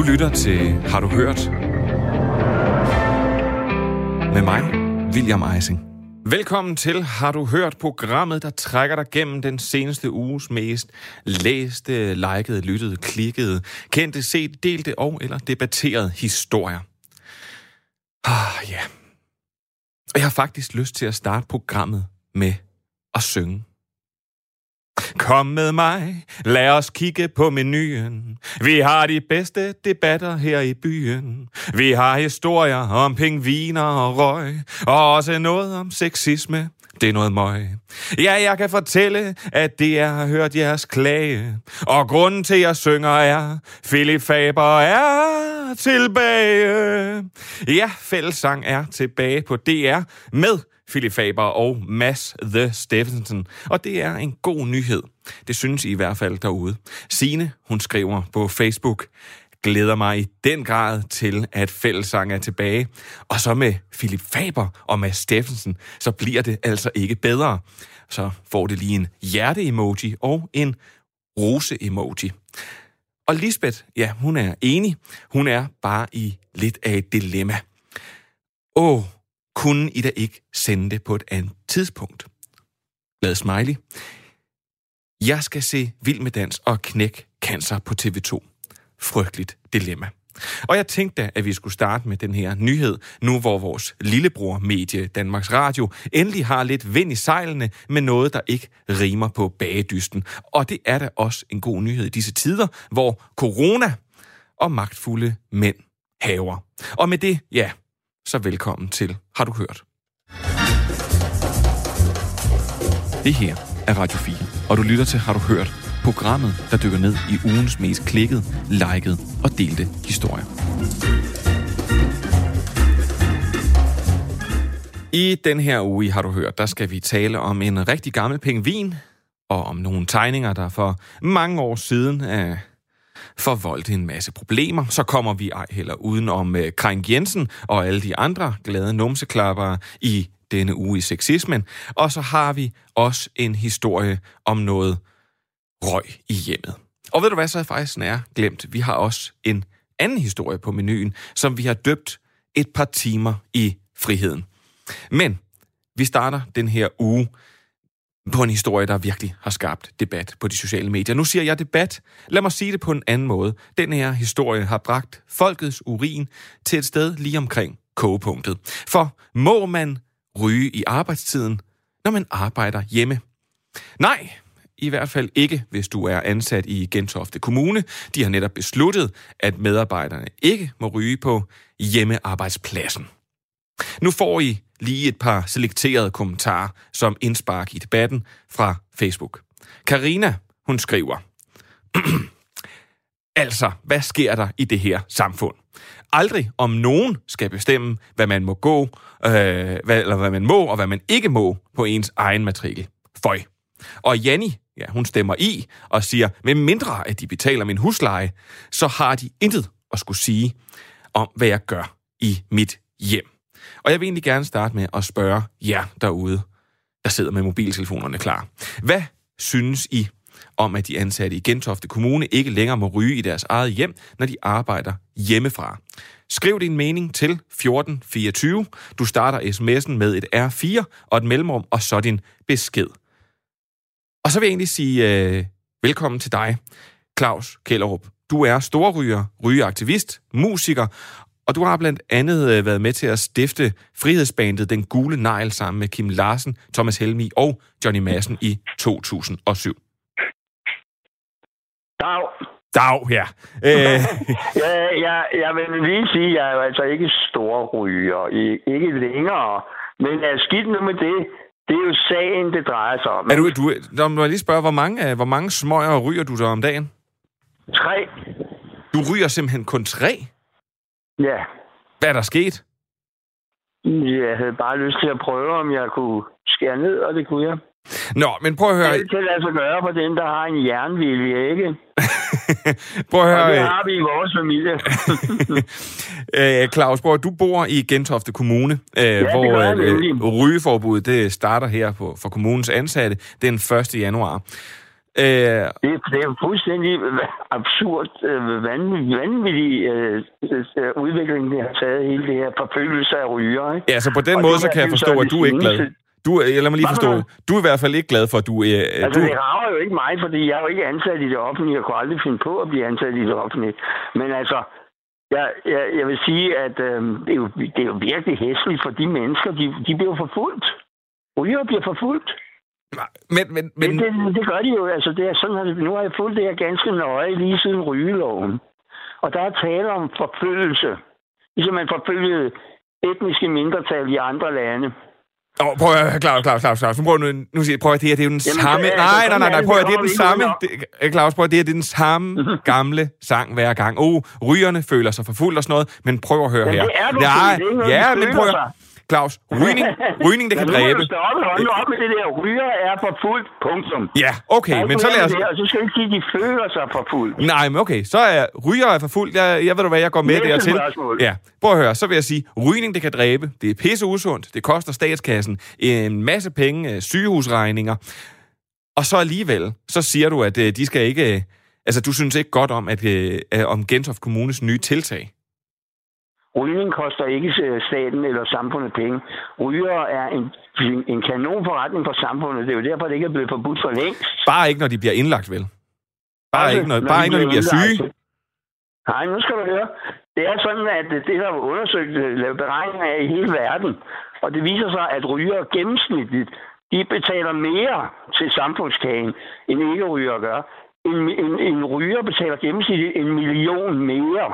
Du lytter til Har du hørt? Med mig, William Eising. Velkommen til Har du hørt programmet, der trækker dig gennem den seneste uges mest læste, likede, lyttede, klikkede, kendte, set, delte og eller debatteret historier. Ah, ja. Og jeg har faktisk lyst til at starte programmet med at synge. Kom med mig, lad os kigge på menuen. Vi har de bedste debatter her i byen. Vi har historier om pingviner og røg, og også noget om sexisme. Det er noget møg. Ja, jeg kan fortælle, at det er har hørt jeres klage. Og grunden til, at jeg synger er, Philip Faber er tilbage. Ja, fællessang er tilbage på DR med Philip Faber og Mads The Steffensen. Og det er en god nyhed. Det synes I i hvert fald derude. Sine, hun skriver på Facebook, glæder mig i den grad til, at fællesang er tilbage. Og så med Philip Faber og Mads Steffensen, så bliver det altså ikke bedre. Så får det lige en hjerte-emoji og en rose-emoji. Og Lisbeth, ja, hun er enig. Hun er bare i lidt af et dilemma. Åh, kunne I da ikke sende det på et andet tidspunkt? Glad smiley. Jeg skal se Vild med Dans og Knæk Cancer på TV2. Frygteligt dilemma. Og jeg tænkte da, at vi skulle starte med den her nyhed, nu hvor vores lillebror medie Danmarks Radio endelig har lidt vind i sejlene med noget, der ikke rimer på bagedysten. Og det er da også en god nyhed i disse tider, hvor corona og magtfulde mænd haver. Og med det, ja, så velkommen til Har du hørt? Det her er Radio 4, og du lytter til Har du hørt? Programmet, der dykker ned i ugens mest klikkede, likede og delte historier. I den her uge, har du hørt, der skal vi tale om en rigtig gammel pingvin, og om nogle tegninger, der for mange år siden af forvoldte en masse problemer. Så kommer vi ej heller uden om uh, Krænk Jensen og alle de andre glade numseklappere i denne uge i sexismen. Og så har vi også en historie om noget røg i hjemmet. Og ved du hvad, så er faktisk nær glemt. Vi har også en anden historie på menuen, som vi har døbt et par timer i friheden. Men vi starter den her uge på en historie, der virkelig har skabt debat på de sociale medier. Nu siger jeg debat. Lad mig sige det på en anden måde. Den her historie har bragt folkets urin til et sted lige omkring kogepunktet. For må man ryge i arbejdstiden, når man arbejder hjemme? Nej, i hvert fald ikke, hvis du er ansat i Gentofte Kommune. De har netop besluttet, at medarbejderne ikke må ryge på hjemmearbejdspladsen. Nu får I lige et par selekterede kommentarer som indspark i debatten fra Facebook. Karina, hun skriver, Altså, hvad sker der i det her samfund? Aldrig om nogen skal bestemme, hvad man må gå, øh, hvad, eller hvad man må og hvad man ikke må på ens egen matrikel. Føj. Og Janni, ja, hun stemmer i og siger, med mindre at de betaler min husleje, så har de intet at skulle sige om, hvad jeg gør i mit hjem. Og jeg vil egentlig gerne starte med at spørge jer derude, der sidder med mobiltelefonerne klar. Hvad synes I om, at de ansatte i Gentofte Kommune ikke længere må ryge i deres eget hjem, når de arbejder hjemmefra? Skriv din mening til 1424. Du starter sms'en med et R4 og et mellemrum, og så din besked. Og så vil jeg egentlig sige øh, velkommen til dig, Claus Kellerup. Du er storryger, rygeaktivist, musiker, og du har blandt andet øh, været med til at stifte frihedsbandet Den Gule Negl sammen med Kim Larsen, Thomas Helmi og Johnny Madsen i 2007. Dag. Dag, ja. Øh. ja, ja. Jeg vil lige sige, at jeg er altså ikke stor ryger. Ikke længere. Men er skidt nu med det. Det er jo sagen, det drejer sig om. Er du, du, når må jeg lige spørge, hvor mange, hvor mange smøger ryger du der om dagen? Tre. Du ryger simpelthen kun tre? Ja. Hvad er der sket? Jeg havde bare lyst til at prøve, om jeg kunne skære ned, og det kunne jeg. Nå, men prøv at høre... Det kan lade sig gøre for den, der har en jernvilje, ikke? prøv at høre... Og det har vi i vores familie. øh, Claus Borg, du bor i Gentofte Kommune, øh, ja, hvor øh, rygeforbuddet det starter her på, for kommunens ansatte den 1. januar. Øh, det, det er fuldstændig absurd, øh, vanvittig, vanvittig øh, øh, udvikling, det har taget hele det her forfølgelse af ryger. Ikke? Ja, så på den og måde, så kan jeg forstå, at du er ikke glad. Du, lad mig lige forstå, du er i hvert fald ikke glad for, at du... Øh, altså, du... det rager jo ikke mig, fordi jeg er jo ikke ansat i det offentlige. Jeg kunne aldrig finde på at blive ansat i det offentlige. Men altså, jeg, jeg, jeg vil sige, at øh, det, er jo, det er jo virkelig hæsligt for de mennesker. De, de bliver forfulgt. Ryger bliver forfulgt. Men, men, men... Det, det, det gør de jo. Altså, det er sådan, at nu har jeg fulgt det her ganske nøje lige siden rygeloven. Og der er tale om forfølgelse. Ligesom man forfølgede etniske mindretal i andre lande. Oh, prøv at høre, Claus, Claus, Claus, Claus. Nu prøv nu, nu siger, prøv at det her, det er jo den Jamen, samme... Det, nej, nej, nej, nej, prøv at det er den samme... Det, Claus, prøv at det her, det er den samme gamle sang hver gang. Oh, rygerne føler sig forfulgt og sådan noget, men prøv at høre Jamen, her. det er du, nej, er ja, men prøv at Claus, rygning, rygning det kan ja, dræbe. Nu hold nu op med det der. Ryger er for fuldt, punktum. Ja, okay, men så lad os... Det, og så skal ikke sige, at de føler sig for fuldt. Nej, men okay, så er ryger er for fuldt. Jeg, jeg ved du hvad, jeg går med Næste dertil. Spørgsmål. Ja, prøv at høre, så vil jeg sige, rygning det kan dræbe. Det er pisse usundt. Det koster statskassen en masse penge, øh, sygehusregninger. Og så alligevel, så siger du, at øh, de skal ikke... Øh, altså, du synes ikke godt om, at, om Gentofte Kommunes nye tiltag. Rygning koster ikke øh, staten eller samfundet penge. Ryger er en, en kanon forretning for samfundet. Det er jo derfor, det ikke er blevet forbudt for længst. Bare ikke, når de bliver indlagt, vel? Bare altså, ikke, når, bare ikke, når de bliver syge? Nej, nu skal du høre. Det er sådan, at det der er undersøgt, øh, lavet beregninger af i hele verden, og det viser sig, at ryger gennemsnitligt, de betaler mere til samfundskagen, end ikke ryger gør. En, en, en ryger betaler gennemsnitligt en million mere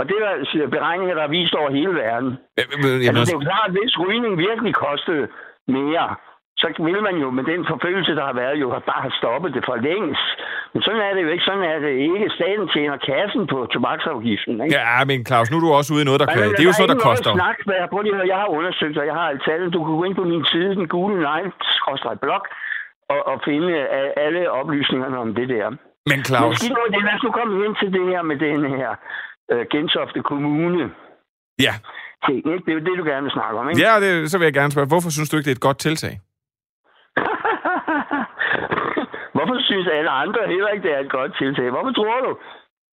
og det er beregninger, der er vist over hele verden. Ja, men, altså, det er jo klart, at hvis rygning virkelig kostede mere, så vil man jo med den forfølgelse, der har været, jo bare have stoppet det for længst. Men sådan er det jo ikke. Sådan er det ikke. Staten tjener kassen på tobaksafgiften. Ikke? Ja, men Claus, nu er du også ude i noget, der kører. Det er jo sådan, der koster. Snak, prøv lige at høre, jeg har undersøgt, og jeg har alt tallet. Du kan gå ind på min side, den gule negl, blog, og, og finde alle oplysningerne om det der. Men Claus... Men lad os nu komme ind til det her med den her øh, Gentofte Kommune. Ja. Se, ikke? Det er jo det, du gerne vil snakke om, ikke? Ja, det, så vil jeg gerne spørge, hvorfor synes du ikke, det er et godt tiltag? hvorfor synes alle andre heller ikke, det er et godt tiltag? Hvorfor tror du?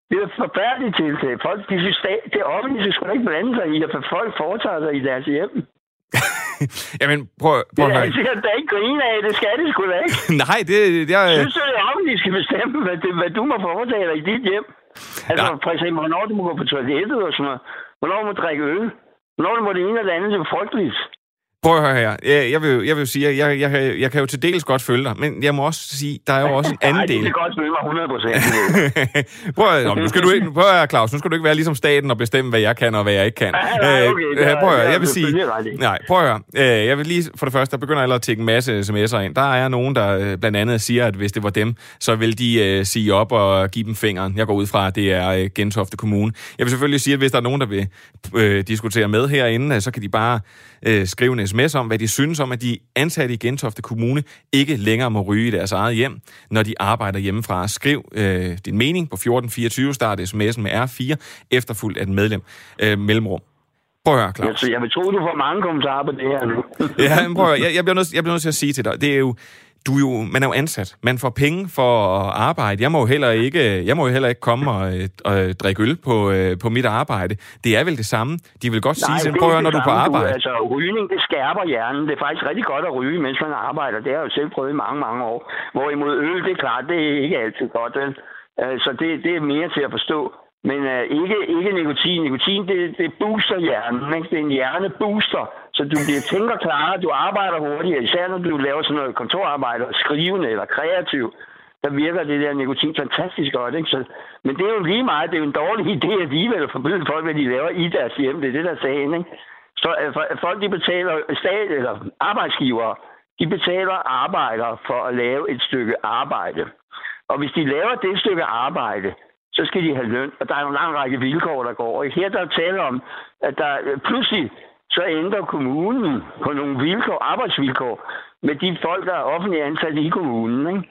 Det er et forfærdeligt tiltag. Folk, de synes, det offentlige skal ikke blande sig i, at folk foretager sig i deres hjem. Jamen, prøv, prøv at høre. Det er da ikke grine af, det skal det sgu da ikke. Nej, det... det er... Synes du, det offentlige skal bestemme, hvad, det, hvad du må foretage dig i dit hjem? Altså, ja. for eksempel, hvornår du må gå på toilettet og sådan noget. Hvornår du må drikke øl. Hvornår du må det ene eller andet, det er frygteligt. Prøv at høre her. Jeg, jeg, vil, jeg vil sige, at jeg, jeg, jeg kan jo til dels godt følge dig, men jeg må også sige, der er jo også en anden del. Nej, det kan godt følge mig 100 procent. prøv, at, nu skal du ikke, prøv at høre, Claus, nu skal du ikke være ligesom staten og bestemme, hvad jeg kan og hvad jeg ikke kan. Nej, okay, øh, prøv at høre, jeg vil sige... Nej, prøv at høre. Øh, jeg vil lige, for det første, der begynder allerede at tække en masse sms'er ind. Der er nogen, der øh, blandt andet siger, at hvis det var dem, så vil de uh, sige op og give dem fingeren. Jeg går ud fra, at det er uh, Gentofte Kommune. Jeg vil selvfølgelig sige, at hvis der er nogen, der vil uh, diskutere med herinde, så kan de bare uh, skrive en sms om, hvad de synes om, at de ansatte i Gentofte Kommune ikke længere må ryge i deres eget hjem, når de arbejder hjemmefra. Skriv øh, din mening på 1424, start sms'en med R4, efterfulgt af et medlem øh, mellemrum. Prøv at høre, Claus. Jeg, jeg vil tro, du får mange kommentarer på det her nu. ja, men prøv at høre. Jeg, jeg, bliver nødt, jeg bliver nødt til at sige til dig, det er jo, du jo, man er jo ansat. Man får penge for at arbejde. Jeg må jo heller ikke, jeg må jo heller ikke komme og, og drikke øl på, øh, på mit arbejde. Det er vel det samme. De vil godt sige, Nej, prøv at når du er på arbejde. Du, altså, rygning, det skærper hjernen. Det er faktisk rigtig godt at ryge, mens man arbejder. Det har jeg jo selv prøvet i mange, mange år. Hvorimod øl, det er klart, det er ikke altid godt, vel? Så altså, det, det er mere til at forstå. Men øh, ikke, ikke nikotin. Nikotin, det, det booster hjernen. Ikke? Det er en hjernebooster. Så du bliver tænker klar, du arbejder hurtigere, især når du laver sådan noget kontorarbejde, skrivende eller kreativ. Der virker det der nikotin fantastisk godt. Ikke? Så, men det er jo lige meget, det er jo en dårlig idé alligevel at forbyde folk, hvad de laver i deres hjem. Det er det, der sagen. Ikke? Så uh, folk, de betaler, stat eller arbejdsgivere, de betaler arbejdere for at lave et stykke arbejde. Og hvis de laver det stykke arbejde, så skal de have løn. Og der er en lang række vilkår, der går. Og her der er tale om, at der pludselig så ændrer kommunen på nogle vilkår, arbejdsvilkår med de folk, der er offentligt ansat i kommunen. Ikke?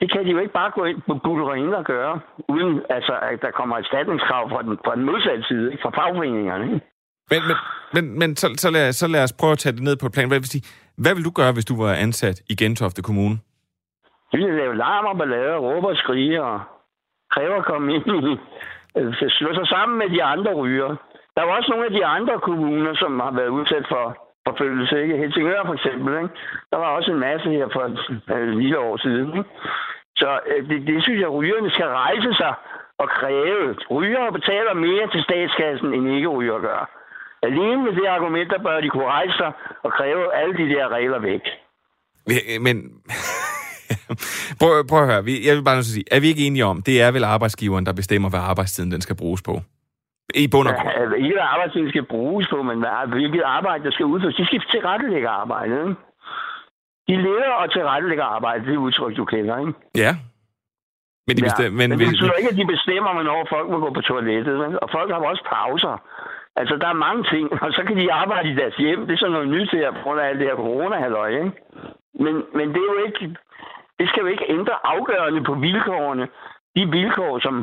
Det kan de jo ikke bare gå ind på bullerien og gøre, uden altså, at der kommer et erstatningskrav fra den, fra den modsatte side, ikke? fra fagforeningerne. Ikke? Men, men, men, men så, så, lad, så lad os prøve at tage det ned på et plan. Hvad vil, sige, hvad vil du gøre, hvis du var ansat i Gentofte Kommune? De vil lave larm og ballade, råbe og skrige og kræver at komme ind i, øh, slå sig sammen med de andre ryger. Der var også nogle af de andre kommuner, som har været udsat for forfølgelse. Ikke? Helsingør for eksempel. Ikke? Der var også en masse her for et øh, lille år siden. Ikke? Så øh, det, det synes jeg, at rygerne skal rejse sig og kræve. Ryger betaler mere til statskassen, end ikke ryger gør. Alene med det argument, der bør de kunne rejse sig og kræve alle de der regler væk. Men prøv, prøv at høre, jeg vil bare at sige, er vi ikke enige om, det er vel arbejdsgiveren, der bestemmer, hvad arbejdstiden den skal bruges på? I bund og ja, altså, ikke hvad arbejdstiden skal bruges på, men hvad, hvilket arbejde, der skal udføres. De skal tilrettelægge arbejdet. Ikke? De leder og tilrettelægger arbejdet, det er udtryk, du kender, ikke? Ja. Men, de bestemmer, ja, men, men det betyder ikke, at de bestemmer, hvornår folk må gå på toilettet. Men, og folk har også pauser. Altså, der er mange ting, og så kan de arbejde i deres hjem. Det er sådan noget nyt her, på grund af alt det her corona ikke? Men, men det er jo ikke... Det skal jo ikke ændre afgørende på vilkårene. De vilkår, som,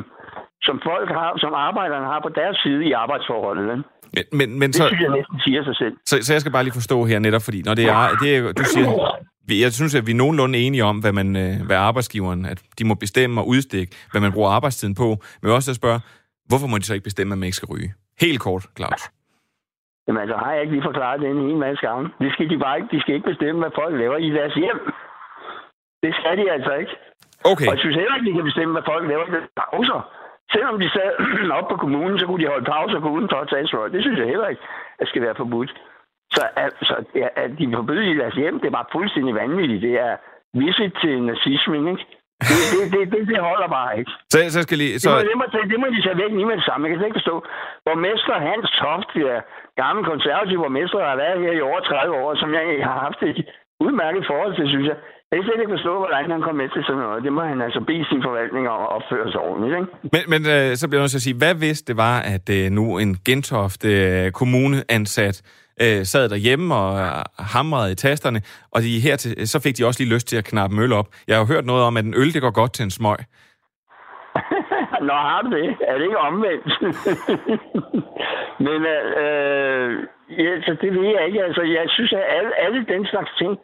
som folk har, som arbejderne har på deres side i arbejdsforholdet. Men, men, men det så, synes jeg næsten siger sig selv. Så, så jeg skal bare lige forstå her netop, fordi når det er, det er du siger, jeg synes, at vi er nogenlunde enige om, hvad, man, øh, hvad arbejdsgiveren, at de må bestemme og udstikke, hvad man bruger arbejdstiden på. Men også at spørge, hvorfor må de så ikke bestemme, at man ikke skal ryge? Helt kort, Claus. Jamen altså, har jeg ikke lige forklaret det en masse gange. Det skal de bare ikke. De skal ikke bestemme, hvad folk laver i deres hjem. Det skal de altså ikke. Okay. Og jeg synes heller ikke, de kan bestemme, hvad folk laver deres pauser. Selvom de sad op på kommunen, så kunne de holde pause og gå udenfor og tage Det synes jeg heller ikke, at skal være forbudt. Så altså, at de forbyder i deres hjem, det er bare fuldstændig vanvittigt. Det er visit til nazismen, ikke? Det, det, det, det, det holder bare ikke. Så, så skal lige... Så... Det, må, det, må, det må de tage væk lige med det samme. Jeg kan slet ikke forstå. Borgmester Hans Toft, ja, gammel konservativ borgmester, har været her i over 30 år, som jeg har haft et udmærket forhold til, synes jeg. Jeg kan slet ikke forstå, hvordan han kom med til sådan noget. Det må han altså bede sin forvaltning om at opføre sig ordentligt. Ikke? Men, men øh, så bliver jeg nødt til at sige, hvad hvis det var, at øh, nu en Gentofte øh, kommuneansat øh, sad derhjemme og øh, hamrede i tasterne, og de her til, så fik de også lige lyst til at knappe møl op. Jeg har jo hørt noget om, at en øl, det går godt til en smøg. Nå, har du det? Er det ikke omvendt? Men øh, ja, så det ved jeg ikke. Altså, jeg synes, at alle, alle den slags ting,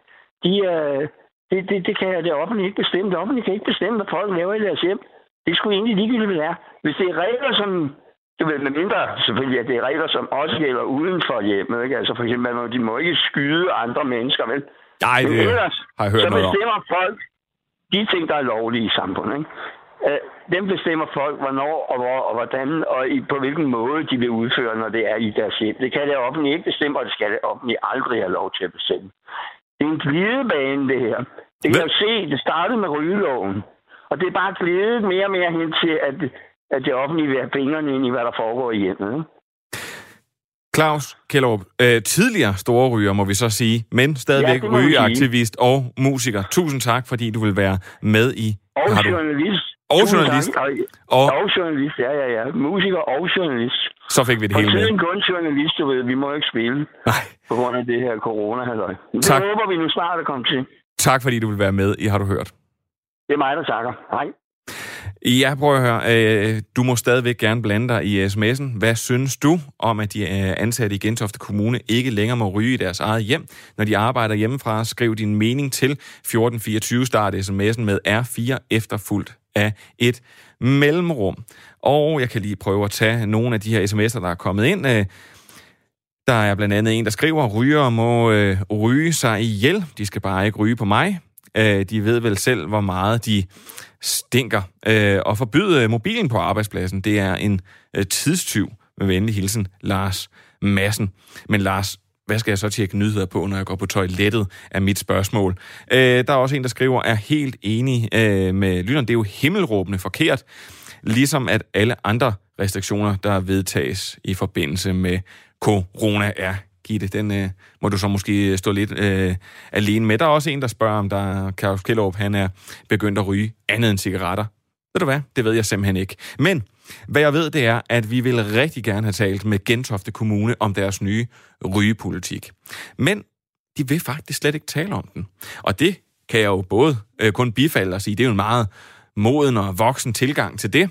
de, øh, det, det, det kan det offentlige ikke bestemme. Det offentlige kan ikke bestemme, hvad folk laver i deres hjem. Det er sgu egentlig ligegyldigt, hvad det er. Hvis det er regler, som... Du ved, med mindre selvfølgelig, at det er regler, som også gælder uden for hjemmet. Ikke? Altså for eksempel, de må ikke skyde andre mennesker, vel? Nej, det ellers, har jeg hørt så noget bestemmer om. folk de ting, der er lovlige i samfundet. Ikke? Øh, dem bestemmer folk, hvornår og hvor og hvordan og i, på hvilken måde de vil udføre, når det er i deres hjem. Det kan det offentlige ikke bestemme, og det skal det offentlige aldrig have lov til at bestemme. Det er en glidebane, det her. Det kan jo se, det startede med rygeloven. Og det er bare glidet mere og mere hen til, at, at det offentlige vil have fingrene ind i, hvad der foregår i hjemmet. Claus Kjellerup, øh, tidligere store ryger, må vi så sige, men stadigvæk ja, rygeaktivist og musiker. Tusind tak, fordi du vil være med i... Og journalist. Og journalist. Og, og journalist, ja, ja, ja. Musiker og journalist. Så fik vi det hele med. Og kun journalist, du ved. Vi må ikke spille. Nej. På grund af det her corona -halløj. Det tak. håber vi nu snart at komme til. Tak fordi du vil være med i Har du hørt. Det er mig, der takker. Hej. Ja, prøv at høre. Øh, du må stadigvæk gerne blande dig i sms'en. Hvad synes du om, at de øh, ansatte i Gentofte Kommune ikke længere må ryge i deres eget hjem, når de arbejder hjemmefra? Skriv din mening til 1424. Start sms'en med R4 efterfuldt af et mellemrum. Og jeg kan lige prøve at tage nogle af de her sms'er, der er kommet ind. Øh, der er blandt andet en, der skriver, ryger må øh, ryge sig ihjel. De skal bare ikke ryge på mig. Øh, de ved vel selv, hvor meget de stinker. Øh, og forbyde mobilen på arbejdspladsen, det er en øh, tidstyv. Med venlig hilsen, Lars Massen. Men Lars, hvad skal jeg så tjekke nyheder på, når jeg går på toilettet, er mit spørgsmål. Øh, der er også en, der skriver, er helt enig øh, med lytteren. Det er jo himmelråbende forkert, ligesom at alle andre restriktioner, der vedtages i forbindelse med corona, er Gitte, den øh, må du så måske stå lidt øh, alene med. Der er også en, der spørger, om der Claus Kjellup, han er begyndt at ryge andet end cigaretter. Ved du hvad? Det ved jeg simpelthen ikke. Men hvad jeg ved, det er, at vi vil rigtig gerne have talt med Gentofte Kommune om deres nye rygepolitik. Men de vil faktisk slet ikke tale om den. Og det kan jeg jo både øh, kun bifalde og sige, det er jo en meget moden og voksen tilgang til det.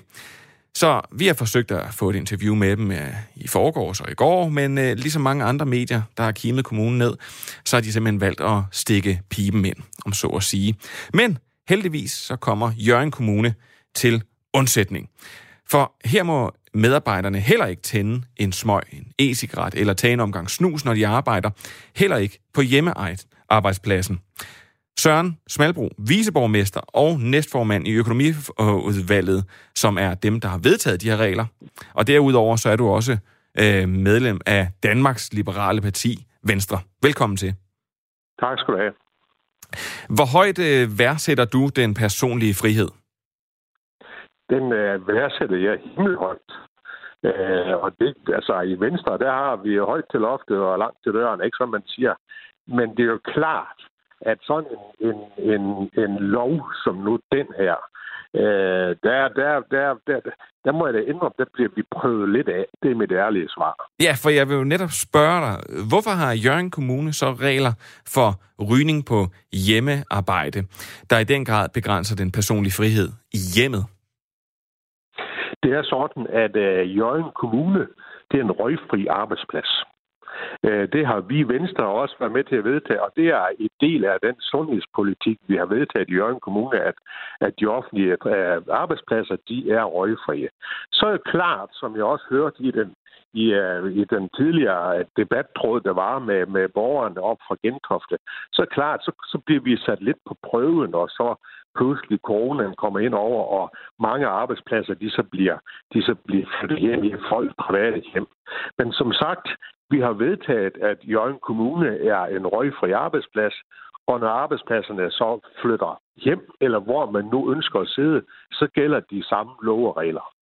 Så vi har forsøgt at få et interview med dem øh, i forgårs og i går, men øh, ligesom mange andre medier, der har kimet kommunen ned, så har de simpelthen valgt at stikke piben ind, om så at sige. Men heldigvis så kommer Jørgen Kommune til undsætning. For her må medarbejderne heller ikke tænde en smøg, en e-cigaret eller tage en omgang snus, når de arbejder. Heller ikke på hjemmearbejdspladsen. Søren Smalbro, viceborgmester og næstformand i økonomiudvalget, som er dem, der har vedtaget de her regler. Og derudover så er du også øh, medlem af Danmarks Liberale Parti, Venstre. Velkommen til. Tak skal du have. Hvor højt øh, værdsætter du den personlige frihed? Den øh, værdsætter jeg himmelhøjt. Øh, og det, altså i Venstre, der har vi højt til loftet og langt til døren, ikke som man siger. Men det er jo klart, at sådan en, en, en, en lov som nu den her, øh, der, der, der, der, der må jeg da indrømme, der bliver vi prøvet lidt af. Det er mit ærlige svar. Ja, for jeg vil jo netop spørge dig, hvorfor har Jørgen Kommune så regler for rygning på hjemmearbejde, der i den grad begrænser den personlige frihed i hjemmet? Det er sådan, at øh, Jørgen Kommune, det er en røgfri arbejdsplads. Øh, det har vi Venstre også været med til at vedtage, og det er en del af den sundhedspolitik, vi har vedtaget i Jørgen Kommune, at, at de offentlige øh, arbejdspladser, de er røgfrie. Så er det klart, som jeg også hørte i den i, uh, i den tidligere debattråd, der var med, med borgerne op fra Gentofte, så klart, så, så bliver vi sat lidt på prøven, og så pludselig coronaen kommer ind over, og mange arbejdspladser, de så bliver, de så bliver flyttet hjem i folk private hjem. Men som sagt, vi har vedtaget, at Jørgen Kommune er en røgfri arbejdsplads, og når arbejdspladserne så flytter hjem, eller hvor man nu ønsker at sidde, så gælder de samme lov og regler.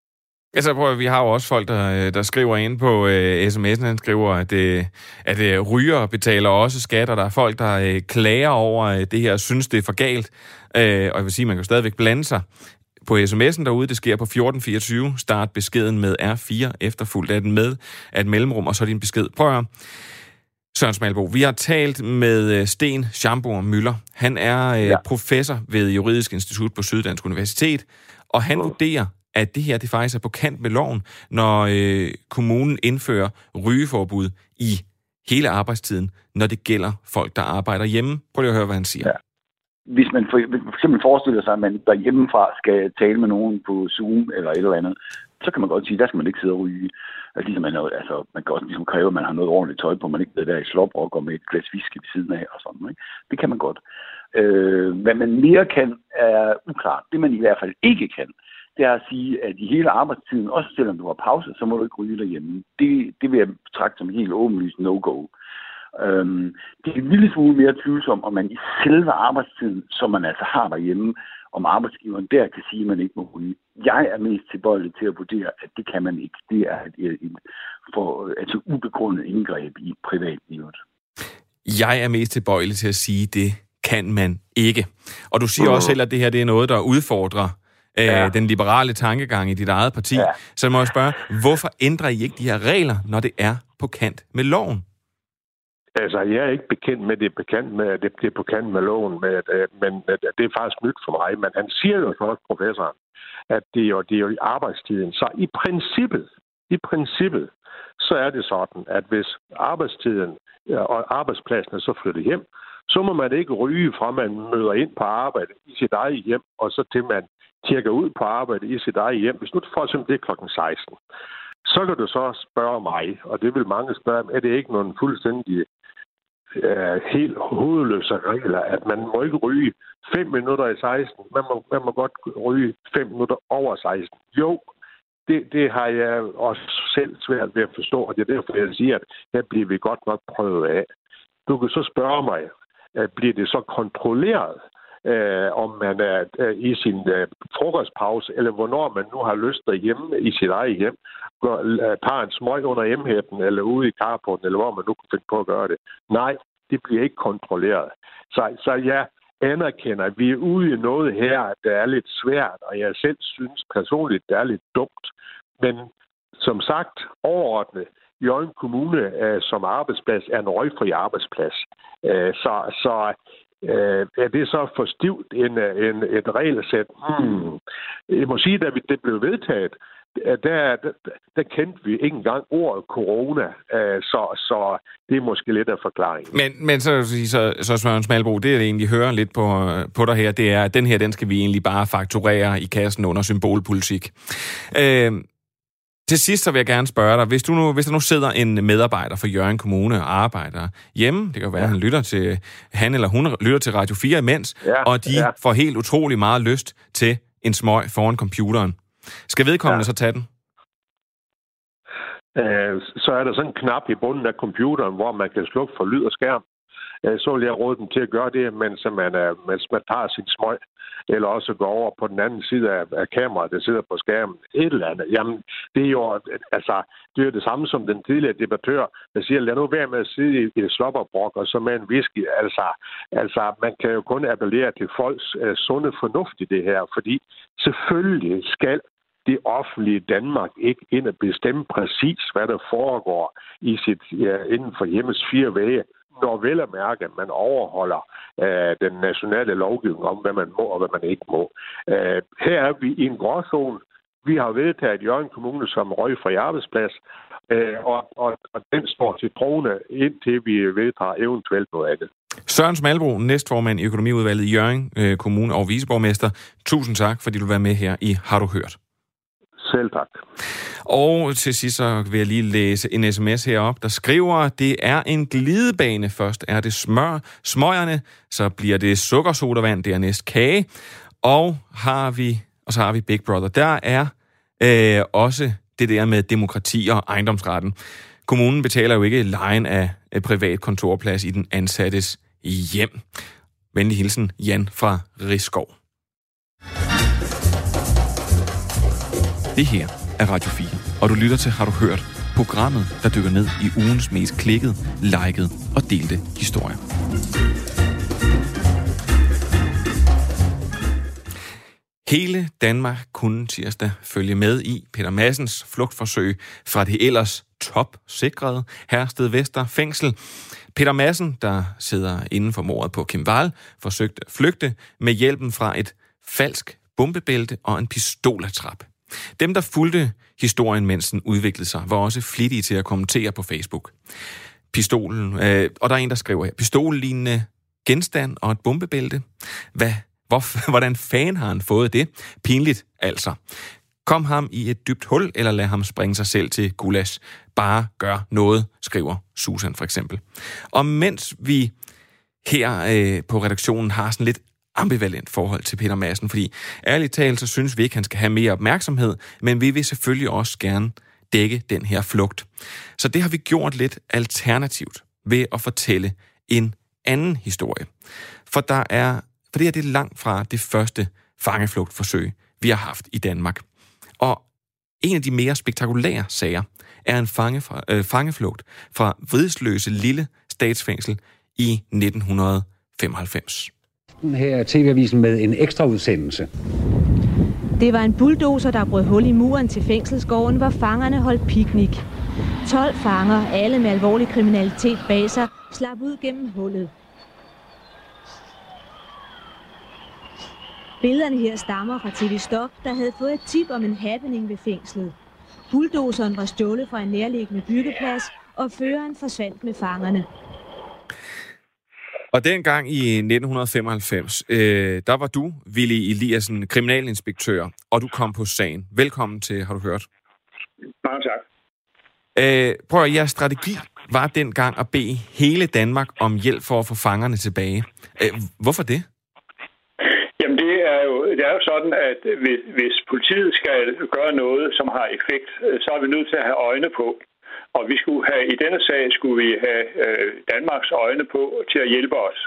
Altså, prøv, vi har jo også folk, der, der skriver ind på uh, sms'en, han skriver, at, uh, at uh, ryger betaler også skat, og der er folk, der uh, klager over uh, det her, og synes, det er for galt. Uh, og jeg vil sige, man kan stadigvæk blande sig på sms'en derude. Det sker på 1424. Start beskeden med R4, efterfulgt af den med at mellemrum, og så din besked. Prøv at høre. Søren Smalbo, vi har talt med øh, Sten Schamburg Møller. Han er øh, ja. professor ved Juridisk Institut på Syddansk Universitet, og han vurderer, at det her det faktisk er på kant med loven, når øh, kommunen indfører rygeforbud i hele arbejdstiden, når det gælder folk, der arbejder hjemme. Prøv lige at høre, hvad han siger. Ja hvis man for, for eksempel forestiller sig, at man derhjemmefra skal tale med nogen på Zoom eller et eller andet, så kan man godt sige, der skal man ikke sidde og ryge. Altså, ligesom man, altså, man kan også ligesom kræve, at man har noget ordentligt tøj på, man ikke sidder der i sloprok og med et glas whisky ved siden af og sådan. Ikke? Det kan man godt. Øh, hvad man mere kan, er uklart. Det man i hvert fald ikke kan, det er at sige, at i hele arbejdstiden, også selvom du har pause, så må du ikke ryge derhjemme. Det, det vil jeg betragte som helt åbenlyst no-go. Øhm, det er en lille smule mere tvivlsomt, om man i selve arbejdstiden, som man altså har derhjemme, om arbejdsgiveren der kan sige, at man ikke må ryge. Jeg er mest tilbøjelig til at vurdere, at det kan man ikke. Det er et, et, et for, altså ubegrundet indgreb i privatlivet. Jeg er mest tilbøjelig til at sige, at det kan man ikke. Og du siger også selv, at det her det er noget, der udfordrer øh, ja. den liberale tankegang i dit eget parti. Ja. Så jeg må spørge, hvorfor ændrer I ikke de her regler, når det er på kant med loven? Altså, jeg er ikke bekendt med, det er bekendt med, at det bliver på kant med loven, med, men det er faktisk nyt for mig. Men han siger jo så også, professoren, at det er, jo, det er jo i arbejdstiden. Så i princippet, i princippet, så er det sådan, at hvis arbejdstiden og arbejdspladsen er så flyttet hjem, så må man ikke ryge fra, man møder ind på arbejde i sit eget hjem, og så til man tjekker ud på arbejde i sit eget hjem. Hvis nu for eksempel det er klokken 16, så kan du så spørge mig, og det vil mange spørge, er det ikke nogen fuldstændig øh, helt hovedløse regler, at man må ikke ryge 5 minutter i 16. Man må, man må godt ryge 5 minutter over 16. Jo, det, det har jeg også selv svært ved at forstå, og det er derfor, jeg siger, at her bliver vi godt nok prøvet af. Du kan så spørge mig, at bliver det så kontrolleret, øh, om man er øh, i sin øh, frokostpause, eller hvornår man nu har lyst derhjemme i sit eget hjem, går, øh, tager en smøg under hjemhætten, eller ude i carporten, eller hvor man nu kan finde på at gøre det. Nej, det bliver ikke kontrolleret. Så, så jeg anerkender, at vi er ude i noget her, der er lidt svært, og jeg selv synes personligt, det er lidt dumt. Men som sagt, overordnet, Jørgen Kommune øh, som arbejdsplads er en røgfri arbejdsplads. Øh, så, så Øh, er det så for stivt en, en, et regelsæt? Hmm. Jeg må sige, at det blev vedtaget, der, der, der kendte vi ikke engang ordet corona, øh, så, så det er måske lidt af forklaringen. Men, men så, så, så Søren Smalbro, det jeg egentlig hører lidt på, på dig her, det er, at den her, den skal vi egentlig bare fakturere i kassen under symbolpolitik. Øh, til sidst så vil jeg gerne spørge dig, hvis, du nu, hvis der nu sidder en medarbejder for Jørgen Kommune og arbejder hjemme, det kan være, ja. han lytter til, han eller hun lytter til Radio 4 imens, ja. og de ja. får helt utrolig meget lyst til en smøg foran computeren. Skal vedkommende ja. så tage den? Øh, så er der sådan en knap i bunden af computeren, hvor man kan slukke for lyd og skærm. Øh, så vil jeg råde dem til at gøre det, mens man, mens man tager sin smøg, eller også gå over på den anden side af, af kameraet, der sidder på skærmen. Et eller andet. Jamen, det er jo altså, det er det samme som den tidligere debattør, der siger, lad nu være med at sidde i, et slopperbrok og så med en whisky. Altså, altså, man kan jo kun appellere til folks uh, sunde fornuft i det her, fordi selvfølgelig skal det offentlige Danmark ikke ind og bestemme præcis, hvad der foregår i sit, ja, inden for hjemmes fire vægge når vel at mærke, at man overholder øh, den nationale lovgivning om, hvad man må og hvad man ikke må. Øh, her er vi i en gråzone. Vi har vedtaget Jørgen Kommune som røgfri arbejdsplads, øh, og, og, og den står til troende, indtil vi vedtager eventuelt noget andet. Søren Smalbro, næstformand i økonomiudvalget i Jørgen øh, Kommune og viceborgmester. Tusind tak, fordi du var med her i Har du hørt? Selv tak. Og til sidst så vil jeg lige læse en sms herop, der skriver, det er en glidebane. Først er det smør, smøgerne, så bliver det sukkersodavand, dernæst kage, og har vi, og så har vi Big Brother. Der er øh, også det der med demokrati og ejendomsretten. Kommunen betaler jo ikke lejen af privat kontorplads i den ansattes hjem. Venlig hilsen, Jan fra Rigskov. Det her er Radio 4, og du lytter til Har du hørt? Programmet, der dykker ned i ugens mest klikkede, likede og delte historier. Hele Danmark kunne tirsdag følge med i Peter Massens flugtforsøg fra det ellers topsikrede Hersted Vester fængsel. Peter Massen, der sidder inden for mordet på Kim Wall, forsøgte at flygte med hjælpen fra et falsk bombebælte og en pistolatrap. Dem, der fulgte historien, mens den udviklede sig, var også flittige til at kommentere på Facebook. Pistolen, øh, og der er en, der skriver her, pistollignende genstand og et bombebælte. Hvad, hvor, hvordan fanden har han fået det? Pinligt, altså. Kom ham i et dybt hul, eller lad ham springe sig selv til gulas. Bare gør noget, skriver Susan for eksempel. Og mens vi her øh, på redaktionen har sådan lidt ambivalent forhold til Peter Madsen, fordi ærligt talt, så synes vi ikke, han skal have mere opmærksomhed, men vi vil selvfølgelig også gerne dække den her flugt. Så det har vi gjort lidt alternativt ved at fortælle en anden historie. For der er, for det er det langt fra det første fangeflugtforsøg, vi har haft i Danmark. Og en af de mere spektakulære sager er en fange fra, øh, fangeflugt fra Vridsløse Lille Statsfængsel i 1995 her TV-avisen med en ekstra udsendelse. Det var en bulldozer, der brød hul i muren til fængselsgården, hvor fangerne holdt piknik. 12 fanger, alle med alvorlig kriminalitet bag sig, slap ud gennem hullet. Billederne her stammer fra TV Stop, der havde fået et tip om en happening ved fængslet. Bulldozeren var stjålet fra en nærliggende byggeplads, og føreren forsvandt med fangerne. Og dengang i 1995, øh, der var du, Willy Eliassen, kriminalinspektør, og du kom på sagen. Velkommen til, har du hørt? Mange tak. Øh, prøv at jeres strategi var dengang at bede hele Danmark om hjælp for at få fangerne tilbage. Øh, hvorfor det? Jamen det er jo, det er jo sådan, at hvis, hvis politiet skal gøre noget, som har effekt, så er vi nødt til at have øjne på, og vi skulle have, i denne sag skulle vi have øh, Danmarks øjne på til at hjælpe os.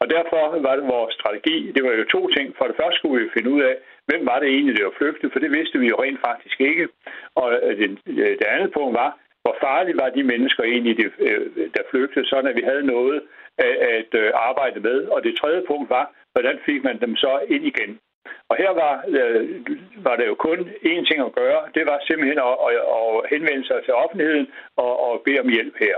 Og derfor var det vores strategi. Det var jo to ting. For det første skulle vi finde ud af, hvem var det egentlig, der var flygtet, for det vidste vi jo rent faktisk ikke. Og øh, det, øh, det andet punkt var, hvor farlige var de mennesker egentlig, øh, der flygtede, sådan at vi havde noget at arbejde med. Og det tredje punkt var, hvordan fik man dem så ind igen? Og her var, øh, var det jo kun én ting at gøre. Det var simpelthen at, at, at henvende sig til offentligheden og, og bede om hjælp her.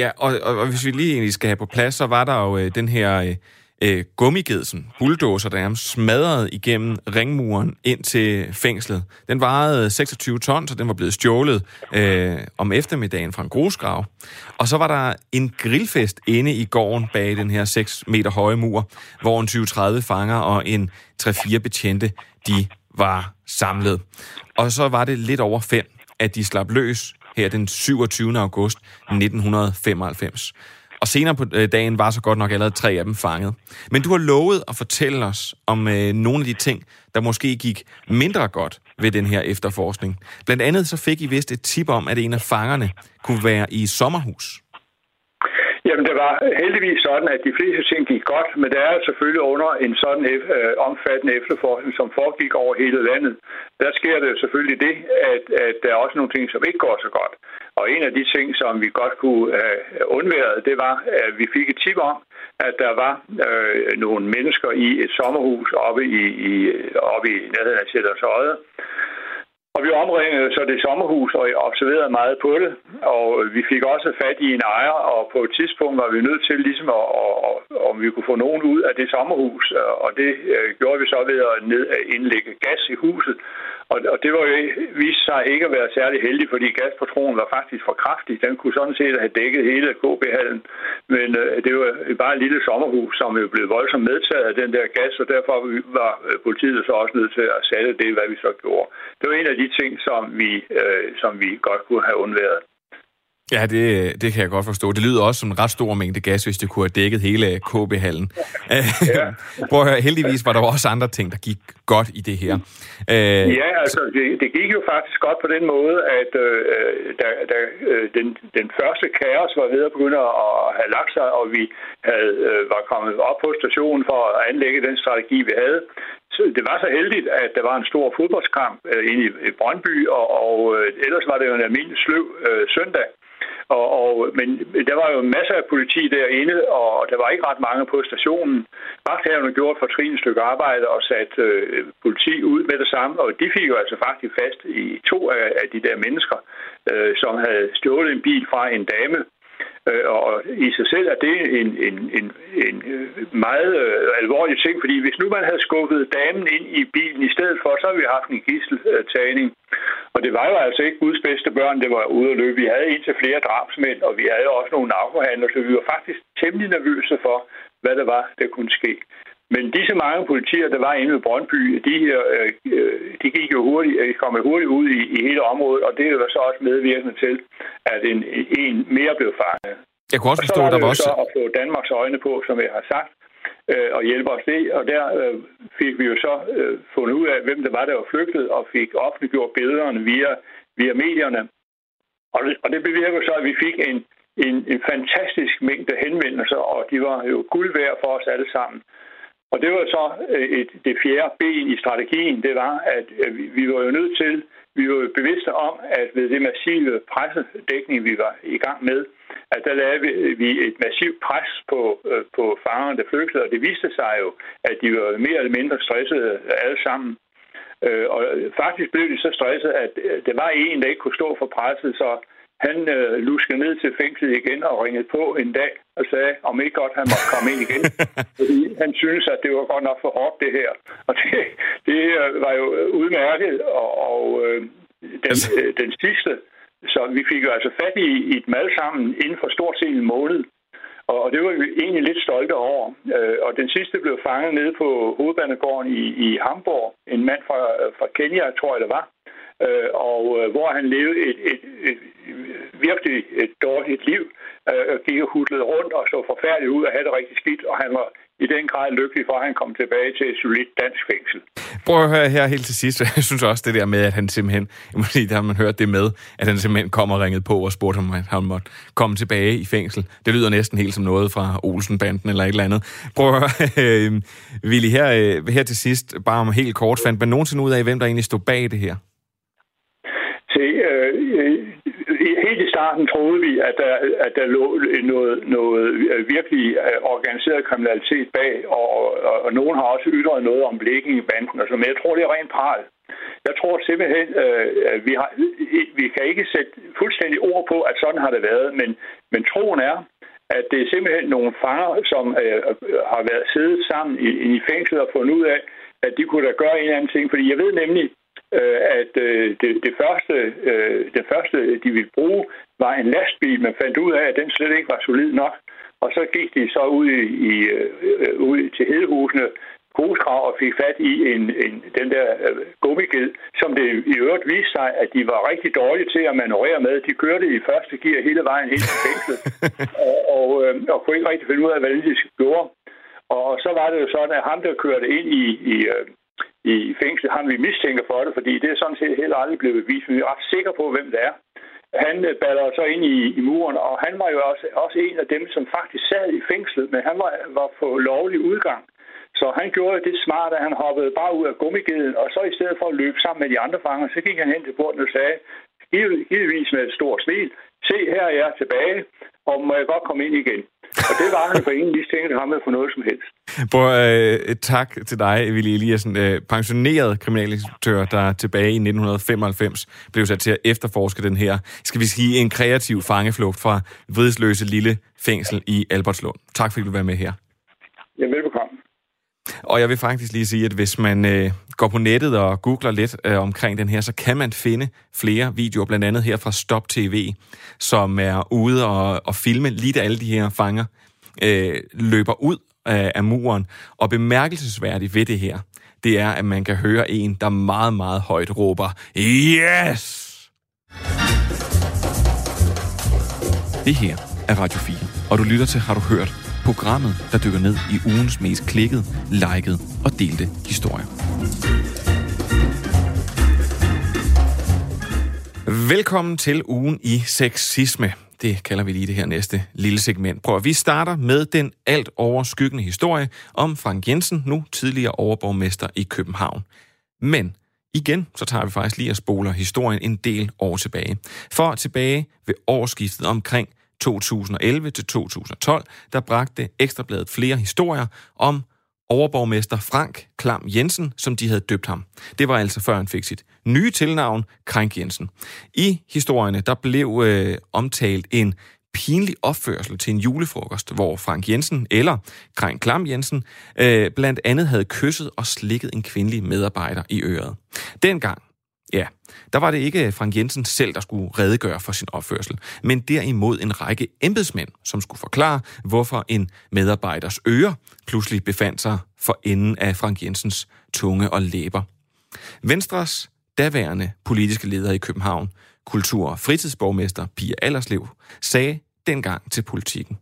Ja, og, og hvis vi lige egentlig skal have på plads, så var der jo øh, den her øh, Øh, gummigedsen, bulldozer, der er smadret igennem ringmuren ind til fængslet. Den varede 26 tons, så den var blevet stjålet øh, om eftermiddagen fra en grusgrav. Og så var der en grillfest inde i gården bag den her 6 meter høje mur, hvor en 20-30 fanger og en 3-4 betjente, de var samlet. Og så var det lidt over fem, at de slap løs her den 27. august 1995. Og senere på øh, dagen var så godt nok allerede tre af dem fanget. Men du har lovet at fortælle os om øh, nogle af de ting, der måske gik mindre godt ved den her efterforskning. Blandt andet så fik I vist et tip om, at en af fangerne kunne være i sommerhus. Jamen, det var heldigvis sådan, at de fleste ting gik godt, men det er selvfølgelig under en sådan øh, omfattende efterforskning, som foregik over hele landet. Der sker det selvfølgelig det, at, at der er også nogle ting, som ikke går så godt. Og en af de ting, som vi godt kunne øh, have undværet, det var, at vi fik et tip om, at der var øh, nogle mennesker i et sommerhus oppe i, i, oppe i nærheden af Sjællandsøje, og vi omringede så det sommerhus og observerede meget på det, og vi fik også fat i en ejer, og på et tidspunkt var vi nødt til ligesom at, at, at om vi kunne få nogen ud af det sommerhus, og det øh, gjorde vi så ved at, ned, at indlægge gas i huset, og, og det var jo viste sig ikke at være særlig heldig, fordi gaspatronen var faktisk for kraftig. Den kunne sådan set have dækket hele KB-hallen, men øh, det var bare et lille sommerhus, som jo blev voldsomt medtaget af den der gas, og derfor var øh, politiet så også nødt til at sætte det, hvad vi så gjorde. Det var en af de ting, som vi, øh, som vi godt kunne have undværet. Ja, det, det kan jeg godt forstå. Det lyder også som en ret stor mængde gas, hvis det kunne have dækket hele KB-hallen. Ja. Prøv at høre, heldigvis var der også andre ting, der gik godt i det her. Øh, ja, altså, det, det gik jo faktisk godt på den måde, at øh, da, da øh, den, den første kaos var ved at begynde at have lagt sig, og vi havde, øh, var kommet op på stationen for at anlægge den strategi, vi havde, så det var så heldigt, at der var en stor fodboldskamp øh, inde i, i Brøndby, og, og øh, ellers var det jo en almindelig sløv øh, søndag. Og, og, men der var jo masser af politi derinde, og der var ikke ret mange på stationen. Magthaverne gjorde et fortrinligt stykke arbejde og satte øh, politi ud med det samme, og de fik jo altså faktisk fast i to af, af de der mennesker, øh, som havde stjålet en bil fra en dame, Øh, og i sig selv er det en, en, en, en øh, meget øh, alvorlig ting, fordi hvis nu man havde skubbet damen ind i bilen i stedet for, så havde vi haft en gisseltagning. Og det var jo altså ikke Guds bedste børn, det var ude at løbe. Vi havde indtil flere drabsmænd, og vi havde også nogle narkohandler, så vi var faktisk temmelig nervøse for, hvad der var, der kunne ske. Men disse mange politier, der var inde ved Brøndby, de, her, øh, de gik jo hurtigt, de kom hurtigt ud i, i hele området, og det var så også medvirkende til, at en, en mere blev fanget. Jeg kunne også forstå, og så var der var også... Så at få Danmarks øjne på, som jeg har sagt, øh, og hjælpe os det. Og der øh, fik vi jo så øh, fundet ud af, hvem det var, der var flygtet, og fik offentliggjort billederne via, via medierne. Og det, og det bevirker så, at vi fik en, en, en fantastisk mængde henvendelser, og de var jo guld værd for os alle sammen. Og det var så øh, et, det fjerde ben i strategien, det var, at øh, vi var jo nødt til, vi var jo bevidste om, at ved det massive pressedækning, vi var i gang med, at der lavede vi et massivt pres på, øh, på fangerne, der flygtede, og det viste sig jo, at de var mere eller mindre stressede alle sammen. Og faktisk blev de så stresset, at det var en, der ikke kunne stå for presset, så han øh, luskede ned til fængslet igen og ringede på en dag og sagde, om ikke godt han måtte komme ind igen. fordi han synes, at det var godt nok for hårdt, det her. Og det, det øh, var jo udmærket, og, og øh, den, øh, den sidste, så vi fik jo altså fat i, i et mad sammen inden for stort set en måned. Og, og det var vi egentlig lidt stolte over. Øh, og den sidste blev fanget nede på hovedbanegården i, i Hamburg. En mand fra, fra Kenya, tror jeg det var øh, og øh, hvor han levede et, et, et, et virkelig et dårligt liv, øh, gik og hudlede rundt og så forfærdeligt ud og havde det rigtig skidt, og han var i den grad lykkelig for, at han kom tilbage til et solidt dansk fængsel. Prøv at høre her helt til sidst. Jeg synes også det der med, at han simpelthen, jeg må sige, der har man hørt det med, at han simpelthen kom og ringede på og spurgte om han måtte komme tilbage i fængsel. Det lyder næsten helt som noget fra Olsenbanden eller et eller andet. Prøv at høre, øh, Willy, her, øh, her til sidst, bare om helt kort, fandt man nogensinde ud af, hvem der egentlig stod bag det her? Det, øh, helt i starten troede vi, at der, at der lå noget, noget øh, virkelig øh, organiseret kriminalitet bag, og, og, og nogen har også ytret noget om blikken i banden og men jeg tror, det er rent pral. Jeg tror simpelthen, øh, at vi, har, vi kan ikke sætte fuldstændig ord på, at sådan har det været, men, men troen er, at det er simpelthen nogle fanger, som øh, har været siddet sammen i, i fængslet og fundet ud af, at de kunne da gøre en eller anden ting. Fordi jeg ved nemlig, øh, at øh, det, det, første, øh, det første, de ville bruge, var en lastbil. Man fandt ud af, at den slet ikke var solid nok. Og så gik de så ud, i, øh, ud til hedehusene, gruskrav og fik fat i en, en, den der øh, gummiged, som det i øvrigt viste sig, at de var rigtig dårlige til at manøvrere med. De kørte i første gear hele vejen helt til fængslet, og, og, øh, og kunne ikke rigtig finde ud af, hvad de gjorde. Og så var det jo sådan, at ham, der kørte ind i, i, øh, i fængslet, han vi mistænker for det, fordi det er sådan set heller aldrig blevet bevist, men vi er ret sikre på, hvem det er. Han øh, baller så ind i, i muren, og han var jo også, også en af dem, som faktisk sad i fængslet, men han var, var på lovlig udgang. Så han gjorde det smart, at han hoppede bare ud af gummigeden, og så i stedet for at løbe sammen med de andre fanger, så gik han hen til porten og sagde, givetvis med et stort smil, se her er jeg tilbage, og må jeg godt komme ind igen. Og det var han for ingen mistænkt ham for noget som helst. Bro, øh, tak til dig, Willy Eliassen, øh, pensioneret kriminalinspektør, der tilbage i 1995 blev sat til at efterforske den her, skal vi sige, en kreativ fangeflugt fra vridsløse lille fængsel i Albertslund. Tak fordi du var med her. Ja, velbekomme. Og jeg vil faktisk lige sige, at hvis man øh, går på nettet og googler lidt øh, omkring den her, så kan man finde flere videoer, blandt andet her fra Stop TV, som er ude og, og filme lige da alle de her fanger øh, løber ud af, af muren. Og bemærkelsesværdigt ved det her, det er, at man kan høre en, der meget, meget højt råber, Yes! Det her er Radio 4, og du lytter til Har du hørt? Programmet, der dykker ned i ugens mest klikkede, likede og delte historier. Velkommen til ugen i sexisme. Det kalder vi lige det her næste lille segment. Prøv at vi starter med den alt overskyggende historie om Frank Jensen, nu tidligere overborgmester i København. Men igen, så tager vi faktisk lige og spoler historien en del år tilbage. For tilbage ved årsskiftet omkring 2011 til 2012, der bragte Ekstrabladet flere historier om overborgmester Frank Klam Jensen, som de havde døbt ham. Det var altså før han fik sit nye tilnavn, Krænk Jensen. I historierne, der blev øh, omtalt en pinlig opførsel til en julefrokost, hvor Frank Jensen, eller Krænk Klam Jensen, øh, blandt andet havde kysset og slikket en kvindelig medarbejder i øret. Dengang, Ja, der var det ikke Frank Jensen selv, der skulle redegøre for sin opførsel, men derimod en række embedsmænd, som skulle forklare, hvorfor en medarbejders øre pludselig befandt sig for enden af Frank Jensens tunge og læber. Venstres daværende politiske leder i København, kultur- og fritidsborgmester Pia Allerslev, sagde dengang til politikken.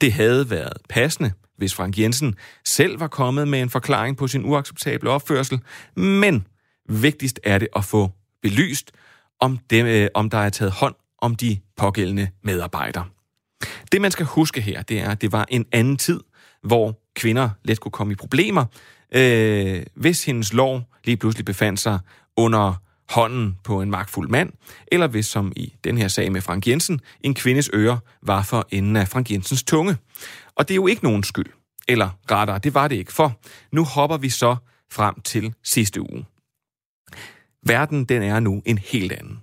Det havde været passende, hvis Frank Jensen selv var kommet med en forklaring på sin uacceptable opførsel, men Vigtigst er det at få belyst, om, dem, øh, om der er taget hånd om de pågældende medarbejdere. Det, man skal huske her, det er, at det var en anden tid, hvor kvinder let kunne komme i problemer, øh, hvis hendes lov lige pludselig befandt sig under hånden på en magtfuld mand, eller hvis, som i den her sag med Frank Jensen, en kvindes øre var for enden af Frank Jensens tunge. Og det er jo ikke nogen skyld. Eller rettere, det var det ikke, for nu hopper vi så frem til sidste uge. Verden, den er nu en helt anden.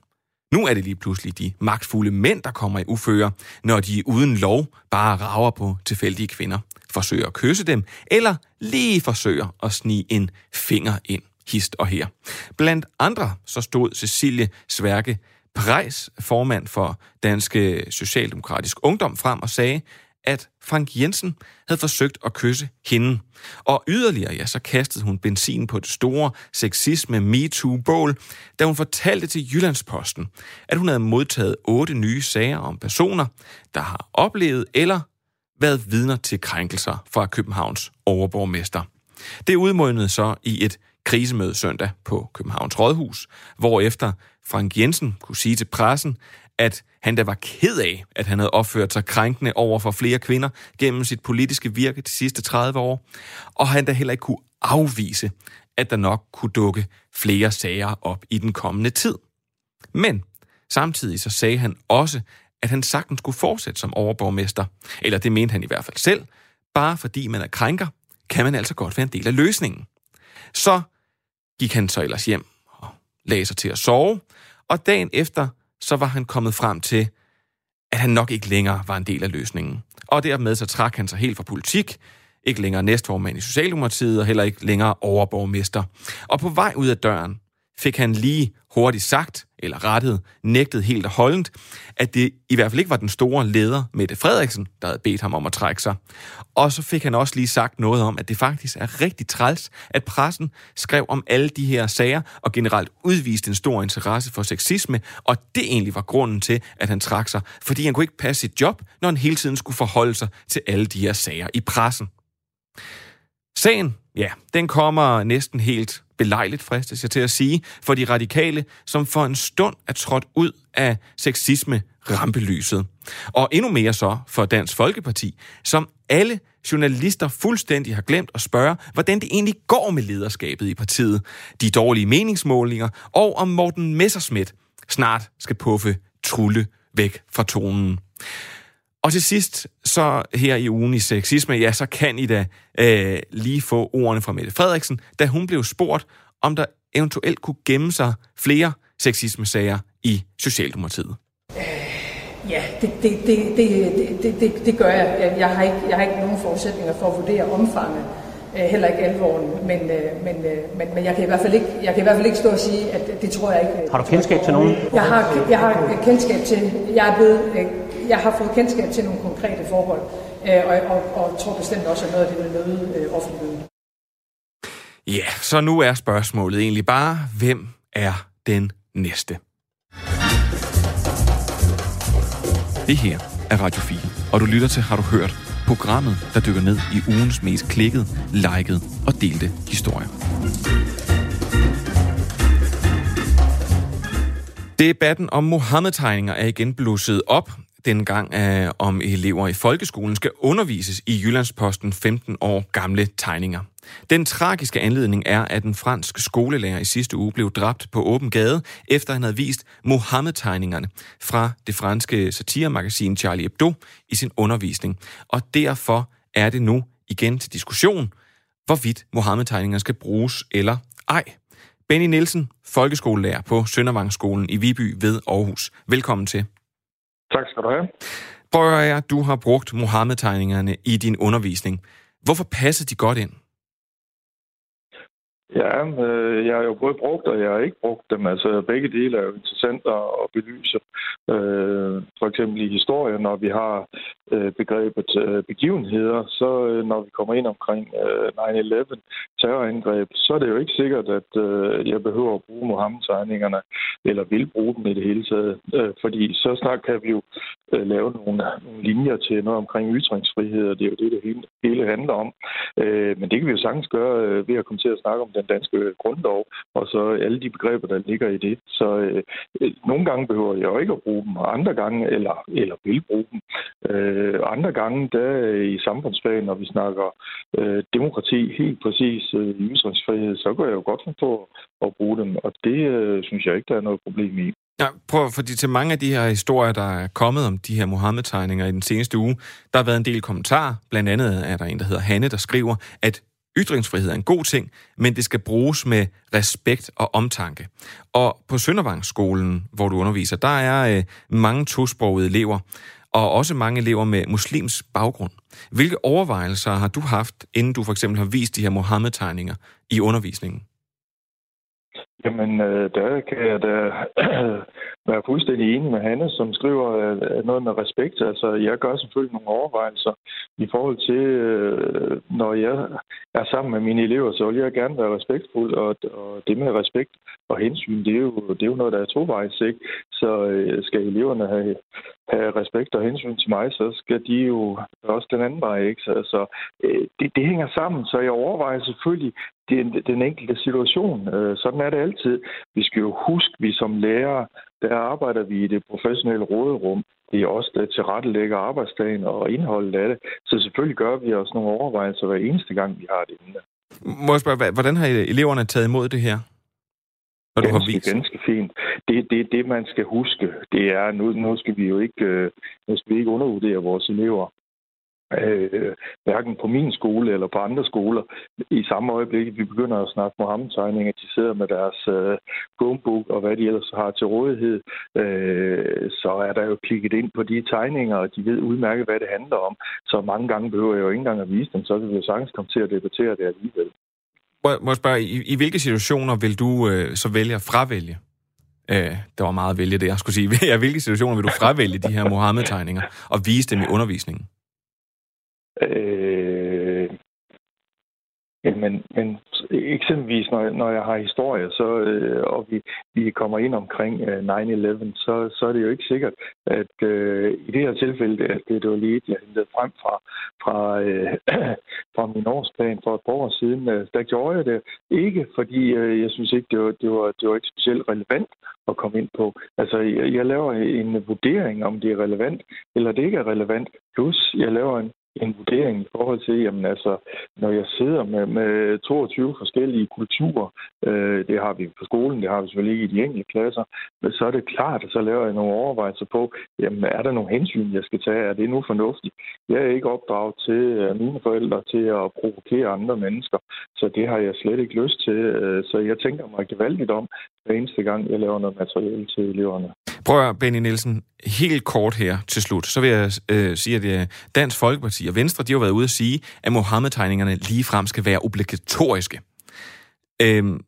Nu er det lige pludselig de magtfulde mænd, der kommer i uføre, når de uden lov bare rager på tilfældige kvinder, forsøger at kysse dem, eller lige forsøger at snige en finger ind hist og her. Blandt andre så stod Cecilie Sværke Prejs, formand for Danske Socialdemokratisk Ungdom, frem og sagde, at Frank Jensen havde forsøgt at kysse hende. Og yderligere, ja, så kastede hun benzin på det store sexisme MeToo-bål, da hun fortalte til Jyllandsposten, at hun havde modtaget otte nye sager om personer, der har oplevet eller været vidner til krænkelser fra Københavns overborgmester. Det udmundede så i et krisemøde søndag på Københavns Rådhus, hvor efter Frank Jensen kunne sige til pressen, at han da var ked af, at han havde opført sig krænkende over for flere kvinder gennem sit politiske virke de sidste 30 år, og han da heller ikke kunne afvise, at der nok kunne dukke flere sager op i den kommende tid. Men samtidig så sagde han også, at han sagtens skulle fortsætte som overborgmester, eller det mente han i hvert fald selv, bare fordi man er krænker, kan man altså godt være en del af løsningen. Så gik han så ellers hjem og lagde sig til at sove, og dagen efter så var han kommet frem til, at han nok ikke længere var en del af løsningen. Og dermed så trak han sig helt fra politik, ikke længere næstformand i Socialdemokratiet og heller ikke længere overborgmester. Og på vej ud af døren fik han lige hurtigt sagt, eller rettet, nægtet helt og holdent, at det i hvert fald ikke var den store leder, Mette Frederiksen, der havde bedt ham om at trække sig. Og så fik han også lige sagt noget om, at det faktisk er rigtig træls, at pressen skrev om alle de her sager, og generelt udviste en stor interesse for sexisme, og det egentlig var grunden til, at han trak sig, fordi han kunne ikke passe sit job, når han hele tiden skulle forholde sig til alle de her sager i pressen. Sagen, ja, den kommer næsten helt belejligt, fristes jeg til at sige, for de radikale, som for en stund er trådt ud af sexisme rampelyset. Og endnu mere så for Dansk Folkeparti, som alle journalister fuldstændig har glemt at spørge, hvordan det egentlig går med lederskabet i partiet, de dårlige meningsmålinger, og om Morten Messerschmidt snart skal puffe trulle væk fra tonen. Og til sidst, så her i ugen i sexisme, ja, så kan I da øh, lige få ordene fra Mette Frederiksen, da hun blev spurgt, om der eventuelt kunne gemme sig flere sexisme-sager i Socialdemokratiet. Ja, det, det, det, det, det, det, det gør jeg. Jeg har, ikke, jeg har ikke nogen forudsætninger for at vurdere omfanget, heller ikke alvoren, men, men, men, men jeg, kan i hvert fald ikke, jeg kan i hvert fald ikke stå og sige, at det tror jeg ikke. Har du kendskab til nogen? Jeg har, jeg har kendskab til, jeg er blevet jeg har fået kendskab til nogle konkrete forhold, øh, og, og, og tror bestemt også, at noget af det vil møde øh, offentligheden. Ja, så nu er spørgsmålet egentlig bare, hvem er den næste? Det her er Radio 4, og du lytter til Har du hørt? Programmet, der dykker ned i ugens mest klikkede, likede og delte historier. Debatten om Mohammed-tegninger er igen blusset op, dengang øh, om elever i folkeskolen skal undervises i Jyllandsposten 15 år gamle tegninger. Den tragiske anledning er, at en fransk skolelærer i sidste uge blev dræbt på åben gade, efter han havde vist Mohammed-tegningerne fra det franske satiremagasin Charlie Hebdo i sin undervisning. Og derfor er det nu igen til diskussion, hvorvidt Mohammed-tegningerne skal bruges eller ej. Benny Nielsen, folkeskolelærer på Søndervangsskolen i Viby ved Aarhus. Velkommen til. Tak skal du have. Prøv at høre, du har brugt Mohammed-tegningerne i din undervisning. Hvorfor passer de godt ind? Ja, øh, jeg har jo både brugt, og jeg har ikke brugt dem. Altså, begge dele er jo interessante at belyse. Øh, for eksempel i historien, når vi har øh, begrebet øh, begivenheder, så øh, når vi kommer ind omkring øh, 9-11, terrorangreb, så er det jo ikke sikkert, at øh, jeg behøver at bruge Mohammed-tegningerne, eller vil bruge dem i det hele taget. Øh, fordi så snart kan vi jo øh, lave nogle, nogle linjer til noget omkring ytringsfrihed, og det er jo det, det hele, hele handler om. Øh, men det kan vi jo sagtens gøre øh, ved at komme til at snakke om den den danske grundlov, og så alle de begreber, der ligger i det. Så øh, nogle gange behøver jeg jo ikke at bruge dem, og andre gange, eller, eller vil bruge dem. Øh, andre gange, der i samfundsfag, når vi snakker øh, demokrati helt præcis øh, ytringsfrihed, så går jeg jo godt på at bruge dem, og det øh, synes jeg ikke, der er noget problem i. Ja, prøv, fordi til mange af de her historier, der er kommet om de her Mohammed-tegninger i den seneste uge, der har været en del kommentarer. Blandt andet er der en, der hedder Hanne, der skriver, at ytringsfrihed er en god ting, men det skal bruges med respekt og omtanke. Og på Søndervangsskolen, hvor du underviser, der er øh, mange tosprogede elever, og også mange elever med muslims baggrund. Hvilke overvejelser har du haft, inden du for eksempel har vist de her Mohammed-tegninger i undervisningen? Jamen, øh, der kan jeg da være fuldstændig enig med Hanne, som skriver øh, noget med respekt. Altså, jeg gør selvfølgelig nogle overvejelser i forhold til, øh, når jeg er sammen med mine elever, så vil jeg gerne være respektfuld, og, og det med respekt og hensyn, det er jo, det er jo noget, der er tovejs, ikke? Så øh, skal eleverne have, have respekt og hensyn til mig, så skal de jo også den anden vej, ikke? Så, så øh, det, det hænger sammen, så jeg overvejer selvfølgelig den, den enkelte situation. Sådan er det altid. Vi skal jo huske, vi som lærere, der arbejder vi i det professionelle råderum. Det er også der tilrettelægger arbejdsdagen og indholdet af det. Så selvfølgelig gør vi os nogle overvejelser hver eneste gang, vi har det inde. Må jeg spørge, hvordan har eleverne taget imod det her? Når du ganske, har vist. ganske fint. Det, det, det, man skal huske, det er, nu, nu skal vi jo ikke, øh, nu skal vi ikke undervurdere vores elever øh, hverken på min skole eller på andre skoler. I samme øjeblik, vi begynder at snakke Mohammed-tegninger, de sidder med deres øh, Chromebook og hvad de ellers har til rådighed, øh, så er der jo klikket ind på de tegninger, og de ved udmærket, hvad det handler om. Så mange gange behøver jeg jo ikke engang at vise dem, så kan vi jo sagtens komme til at debattere det alligevel. Må jeg spørge, i, i hvilke situationer vil du øh, så vælge at fravælge? Øh, der var meget at vælge det, jeg skulle sige. I hvilke situationer vil du fravælge de her Mohammed-tegninger og vise dem i undervisningen? Øh, Jamen, men eksempelvis, når, når jeg har historie, så, øh, og vi, vi kommer ind omkring øh, 9-11, så, så er det jo ikke sikkert, at øh, i det her tilfælde, at det, det var lige jeg hentede frem fra, fra, øh, fra min årsplan for et par år siden, øh, der gjorde jeg det ikke, fordi øh, jeg synes ikke, det var, det, var, det var ikke specielt relevant at komme ind på. Altså, jeg, jeg laver en vurdering, om det er relevant, eller det ikke er relevant, plus jeg laver en en vurdering i forhold til, jamen altså, når jeg sidder med, med 22 forskellige kulturer, øh, det har vi på skolen, det har vi selvfølgelig ikke i de enkelte klasser, men så er det klart, at så laver jeg nogle overvejelser på, jamen er der nogle hensyn, jeg skal tage? Er det nu fornuftigt? Jeg er ikke opdraget til uh, mine forældre til at provokere andre mennesker, så det har jeg slet ikke lyst til. Øh, så jeg tænker mig gevaldigt om, hver eneste gang, jeg laver noget materiale til eleverne. Prøv at, Benny Nielsen, helt kort her til slut, så vil jeg øh, sige, at øh, Dansk Folkeparti og Venstre, de har været ude at sige, at Mohammed-tegningerne ligefrem skal være obligatoriske. Øhm,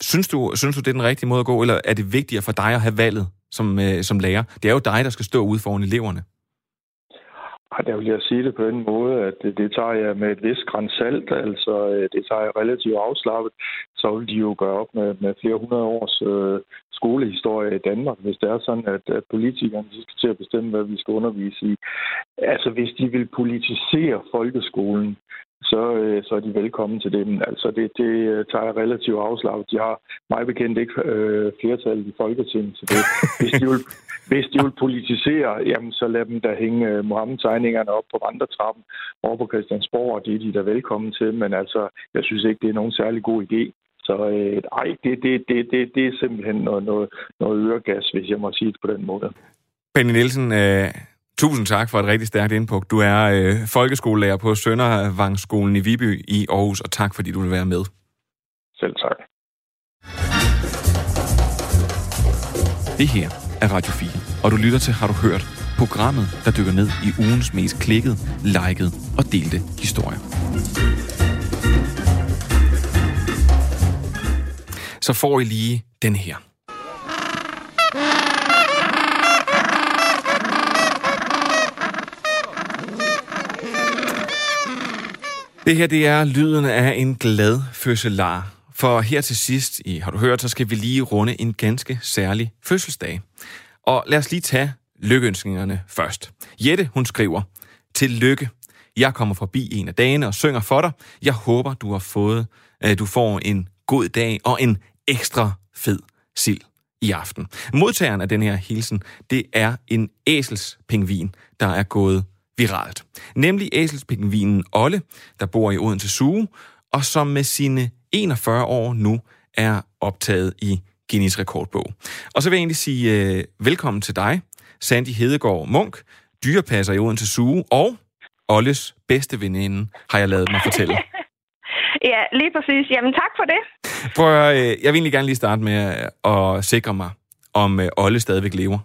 synes, du, synes du, det er den rigtige måde at gå, eller er det vigtigere for dig at have valget som, øh, som lærer? Det er jo dig, der skal stå ude foran eleverne. Ej, der vil jeg sige det på en måde, at det, det tager jeg med et vist græns salt, altså øh, det tager jeg relativt afslappet. Så vil de jo gøre op med, med flere hundrede års øh, skolehistorie i Danmark, hvis det er sådan, at, at politikerne skal til at bestemme, hvad vi skal undervise i. Altså, hvis de vil politisere folkeskolen, så, øh, så er de velkommen til det. Men altså, det, det øh, tager jeg relativt afslaget. De har mig bekendt ikke øh, flertallet i Folketinget til det. Hvis de vil, hvis de vil politisere, jamen, så lad dem da hænge øh, Mohammed-tegningerne op på vandretrappen over på Christiansborg, og det er de der velkommen til. Men altså, jeg synes ikke, det er nogen særlig god idé. Så øh, ej, det, det, det, det, det er simpelthen noget, noget, noget øregas, hvis jeg må sige det på den måde. Benny Nielsen, øh, Tusind tak for et rigtig stærkt indpuk. Du er øh, folkeskolelærer på Søndervangsskolen i Viby i Aarhus, og tak fordi du vil være med. Selv tak. Det her er Radio 4, og du lytter til Har du hørt? Programmet, der dykker ned i ugens mest klikket, liket og delte historier. Så får I lige den her. Det her, det er lyden af en glad fødselar. For her til sidst, i har du hørt, så skal vi lige runde en ganske særlig fødselsdag. Og lad os lige tage lykkeønskningerne først. Jette, hun skriver, til lykke. Jeg kommer forbi en af dagene og synger for dig. Jeg håber, du har fået, at du får en god dag og en ekstra fed sild i aften. Modtageren af den her hilsen, det er en æselspingvin, der er gået viralt. Nemlig æselspingvinen Olle, der bor i Odense Suge, og som med sine 41 år nu er optaget i Guinness rekordbog. Og så vil jeg egentlig sige øh, velkommen til dig, Sandy Hedegaard Munk, dyrepasser i Odense Suge, og Olles bedste veninde, har jeg lavet mig fortælle ja, lige præcis. Jamen tak for det. Prøv at, uh, jeg vil egentlig gerne lige starte med at sikre mig, om uh, Olle stadigvæk lever.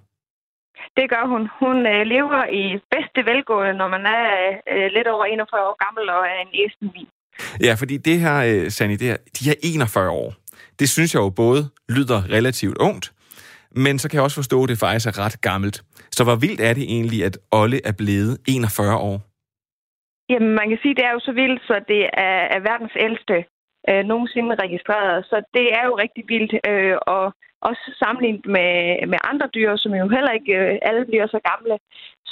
Det gør hun. Hun øh, lever i bedste velgående, når man er øh, lidt over 41 år gammel og er en æstenvin. Ja, fordi det her, øh, Sani, det her, de her 41 år, det synes jeg jo både lyder relativt ungt, men så kan jeg også forstå, at det faktisk er ret gammelt. Så hvor vildt er det egentlig, at Olle er blevet 41 år? Jamen, man kan sige, at det er jo så vildt, så det er, er verdens ældste øh, nogensinde registreret. Så det er jo rigtig vildt. Øh, og også sammenlignet med, med andre dyr, som jo heller ikke øh, alle bliver så gamle,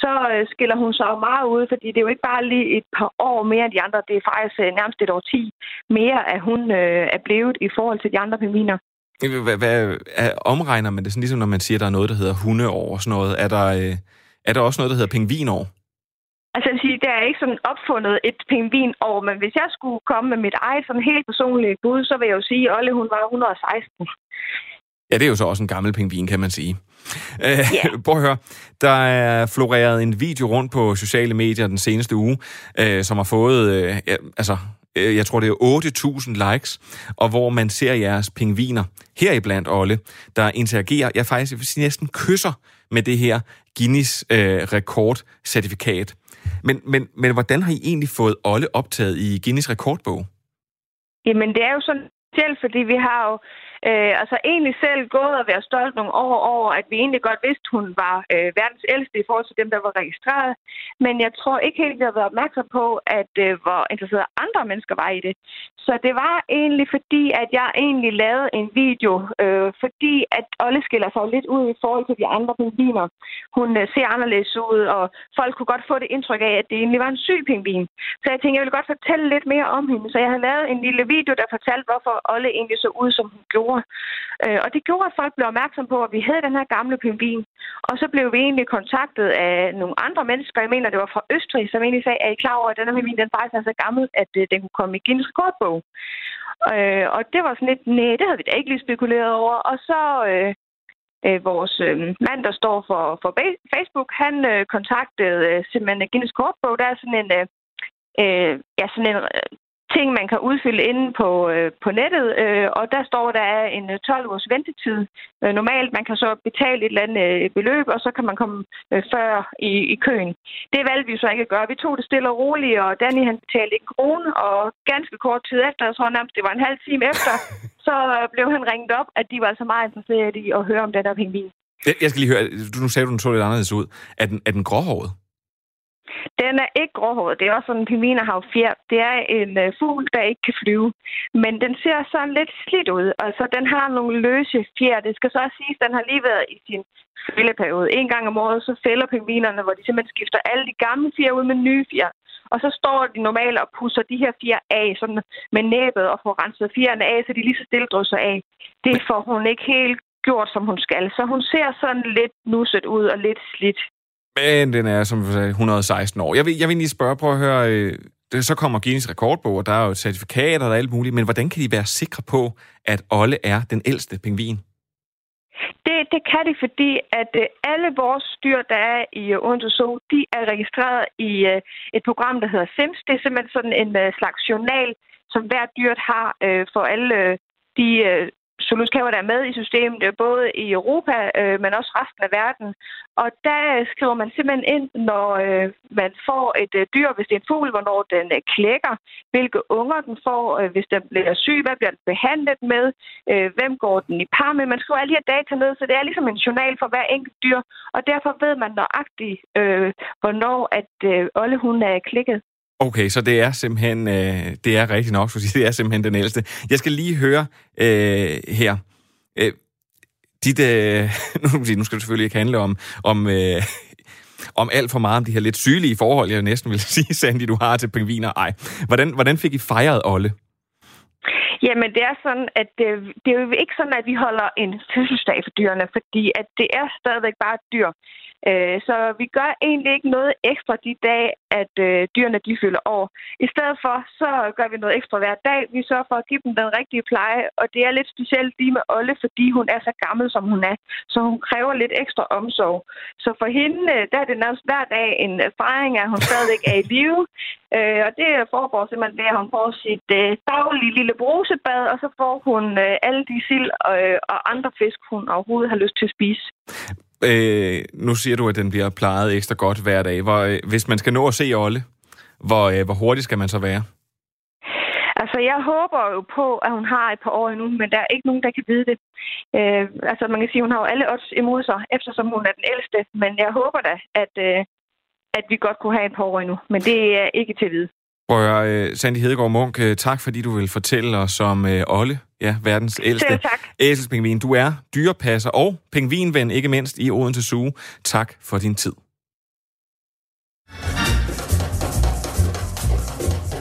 så øh, skiller hun sig meget ud, fordi det er jo ikke bare lige et par år mere end de andre, det er faktisk øh, nærmest et år 10 mere, at hun øh, er blevet i forhold til de andre pingviner. Hvad, hvad omregner man det sådan ligesom, når man siger, at der er noget, der hedder hundeår og sådan noget? Er der, øh, er der også noget, der hedder pingvinår? Altså jeg vil sige, der er ikke sådan opfundet et pingvinår, men hvis jeg skulle komme med mit eget sådan helt personlige bud, så vil jeg jo sige, at Olle hun var 116. Ja, det er jo så også en gammel pingvin, kan man sige. Yeah. Prøv at høre, der er floreret en video rundt på sociale medier den seneste uge, øh, som har fået øh, ja, altså øh, jeg tror det er 8.000 likes, og hvor man ser jeres pingviner, heriblandt Olle, der interagerer, jeg faktisk jeg vil sige, næsten kysser med det her Guinness øh, rekordcertifikat. Men, men, men hvordan har I egentlig fået Olle optaget i Guinness rekordbog? Jamen, det er jo sådan selv, fordi vi har jo øh, altså egentlig selv gået og været stolt nogle år over, at vi egentlig godt vidste, hun var øh, verdens ældste i forhold til dem, der var registreret. Men jeg tror ikke helt, vi har været opmærksom på, at øh, hvor interesserede andre mennesker var i det. Så det var egentlig fordi, at jeg egentlig lavede en video, øh, fordi at Olle skiller sig lidt ud i forhold til de andre pingviner. Hun øh, ser anderledes ud, og folk kunne godt få det indtryk af, at det egentlig var en syg pingvin. Så jeg tænkte, jeg ville godt fortælle lidt mere om hende. Så jeg har lavet en lille video, der fortalte, hvorfor Olle egentlig så ud, som hun gjorde. Øh, og det gjorde, at folk blev opmærksom på, at vi havde den her gamle pingvin. Og så blev vi egentlig kontaktet af nogle andre mennesker. Jeg mener, det var fra Østrig, som egentlig sagde, at I klar over, at den her pingvin den faktisk er så gammel, at øh, den kunne komme i Guinness rekordbog. Øh, og det var sådan lidt, nej, det havde vi da ikke lige spekuleret over. Og så øh, øh, vores øh, mand, der står for, for Facebook, han øh, kontaktede øh, simpelthen Guinness Kortbog. Der er sådan en, øh, øh ja, sådan en øh, ting, man kan udfylde inde på, øh, på nettet, øh, og der står, der er en 12 øh, års ventetid. Øh, normalt, man kan så betale et eller andet øh, beløb, og så kan man komme øh, før i, i køen. Det valgte vi så ikke at gøre. Vi tog det stille og roligt, og Danny han betalte en krone, og ganske kort tid efter, jeg tror nærmest, det var en halv time efter, så blev han ringet op, at de var altså meget interesserede i at høre om den der pingvin. Jeg skal lige høre, nu sagde du, den så lidt anderledes ud. Er den, er den gråhåret? Den er ikke gråhåret. Det er også sådan, en pingviner har fjer. Det er en uh, fugl, der ikke kan flyve. Men den ser sådan lidt slidt ud. Altså, den har nogle løse fjer. Det skal så også siges, at den har lige været i sin fældeperiode. En gang om året, så fælder pingvinerne, hvor de simpelthen skifter alle de gamle fjer ud med nye fjer. Og så står de normalt og pusser de her fjer af sådan med næbet og får renset fjerne af, så de lige så stille drysser af. Det får hun ikke helt gjort, som hun skal. Så hun ser sådan lidt nusset ud og lidt slidt. Men den er, som du sagde, 116 år. Jeg vil, jeg vil lige spørge, prøv at høre, øh, det, så kommer Guinness rekordbog, og der er jo certifikater og alt muligt, men hvordan kan de være sikre på, at Olle er den ældste pingvin? Det, det kan de, fordi at øh, alle vores dyr, der er i øh, Odense Zoo, de er registreret i øh, et program, der hedder SIMS. Det er simpelthen sådan en slags journal, som hver dyr har for alle de uh, der er med i systemet, både i Europa, øh, men også resten af verden. Og der skriver man simpelthen ind, når øh, man får et øh, dyr, hvis det er en fugl, hvornår den øh, klækker, hvilke unger den får, øh, hvis den bliver syg, hvad bliver den behandlet med, øh, hvem går den i par med. Man skriver alle de her data ned, så det er ligesom en journal for hver enkelt dyr, og derfor ved man nøjagtigt, øh, hvornår at øh, Olle hun er klikket. Okay, så det er simpelthen, øh, det er rigtigt nok, fordi det er simpelthen den ældste. Jeg skal lige høre øh, her. Øh, dit, øh, nu skal det selvfølgelig ikke handle om, om, øh, om alt for meget om de her lidt sygelige forhold, jeg næsten vil sige, Sandy, du har til pingviner. Ej, hvordan, hvordan fik I fejret Olle? Jamen, det er sådan, at det, det er jo ikke sådan, at vi holder en fødselsdag for dyrene, fordi at det er stadigvæk bare dyr. Øh, så vi gør egentlig ikke noget ekstra de dage, at øh, dyrene de fylder år. I stedet for, så gør vi noget ekstra hver dag. Vi sørger for at give dem den rigtige pleje, og det er lidt specielt lige med Olle, fordi hun er så gammel, som hun er. Så hun kræver lidt ekstra omsorg. Så for hende, øh, der er det nærmest hver dag en øh, fejring, at hun stadig er i live. Øh, og det foregår simpelthen ved, at hun får sit øh, daglige lille brusebad, og så får hun øh, alle de sild øh, og andre fisk, hun overhovedet har lyst til at spise. Øh, nu siger du, at den bliver plejet ekstra godt hver dag. Hvor, øh, hvis man skal nå at se Olle, hvor, øh, hvor hurtigt skal man så være? Altså, jeg håber jo på, at hun har et par år endnu, men der er ikke nogen, der kan vide det. Øh, altså, man kan sige, at hun har jo alle odds imod sig, eftersom hun er den ældste. Men jeg håber da, at, øh, at vi godt kunne have et par år endnu. Men det er ikke til at vide. Prøv at høre, øh, Sandy Hedegaard Munk, øh, tak fordi du vil fortælle os om uh, Olle, ja, verdens ældste æselspingvin. Du er dyrepasser og pingvinven, ikke mindst i Odense Zoo. Tak for din tid.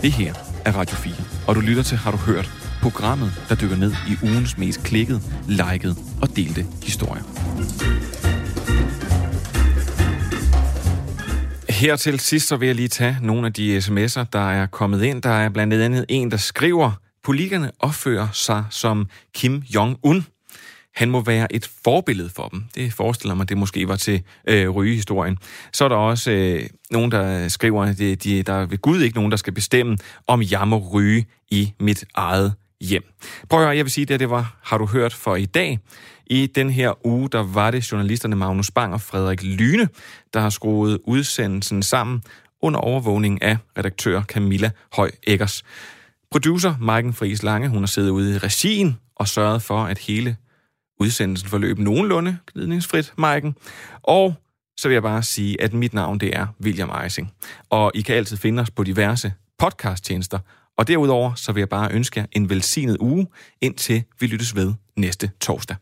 Det her er Radio 4, og du lytter til Har du hørt? Programmet, der dykker ned i ugens mest klikkede, likede og delte historier. Her til sidst så vil jeg lige tage nogle af de sms'er, der er kommet ind. Der er blandt andet en, der skriver, politikerne opfører sig som Kim Jong-un. han må være et forbillede for dem. Det forestiller mig, det måske var til øh, rygehistorien. Så er der også øh, nogen, der skriver, at de, de, der er ved Gud ikke nogen, der skal bestemme, om jeg må ryge i mit eget hjem. Prøv at høre, jeg vil sige, at det var Har du hørt for i dag. I den her uge, der var det journalisterne Magnus Bang og Frederik Lyne, der har skruet udsendelsen sammen under overvågning af redaktør Camilla Høj Eggers. Producer Maiken Friis Lange, hun har siddet ude i regien og sørget for, at hele udsendelsen forløb nogenlunde glidningsfrit, Maiken. Og så vil jeg bare sige, at mit navn det er William Eising. Og I kan altid finde os på diverse podcasttjenester. Og derudover så vil jeg bare ønske jer en velsignet uge, indtil vi lyttes ved næste torsdag.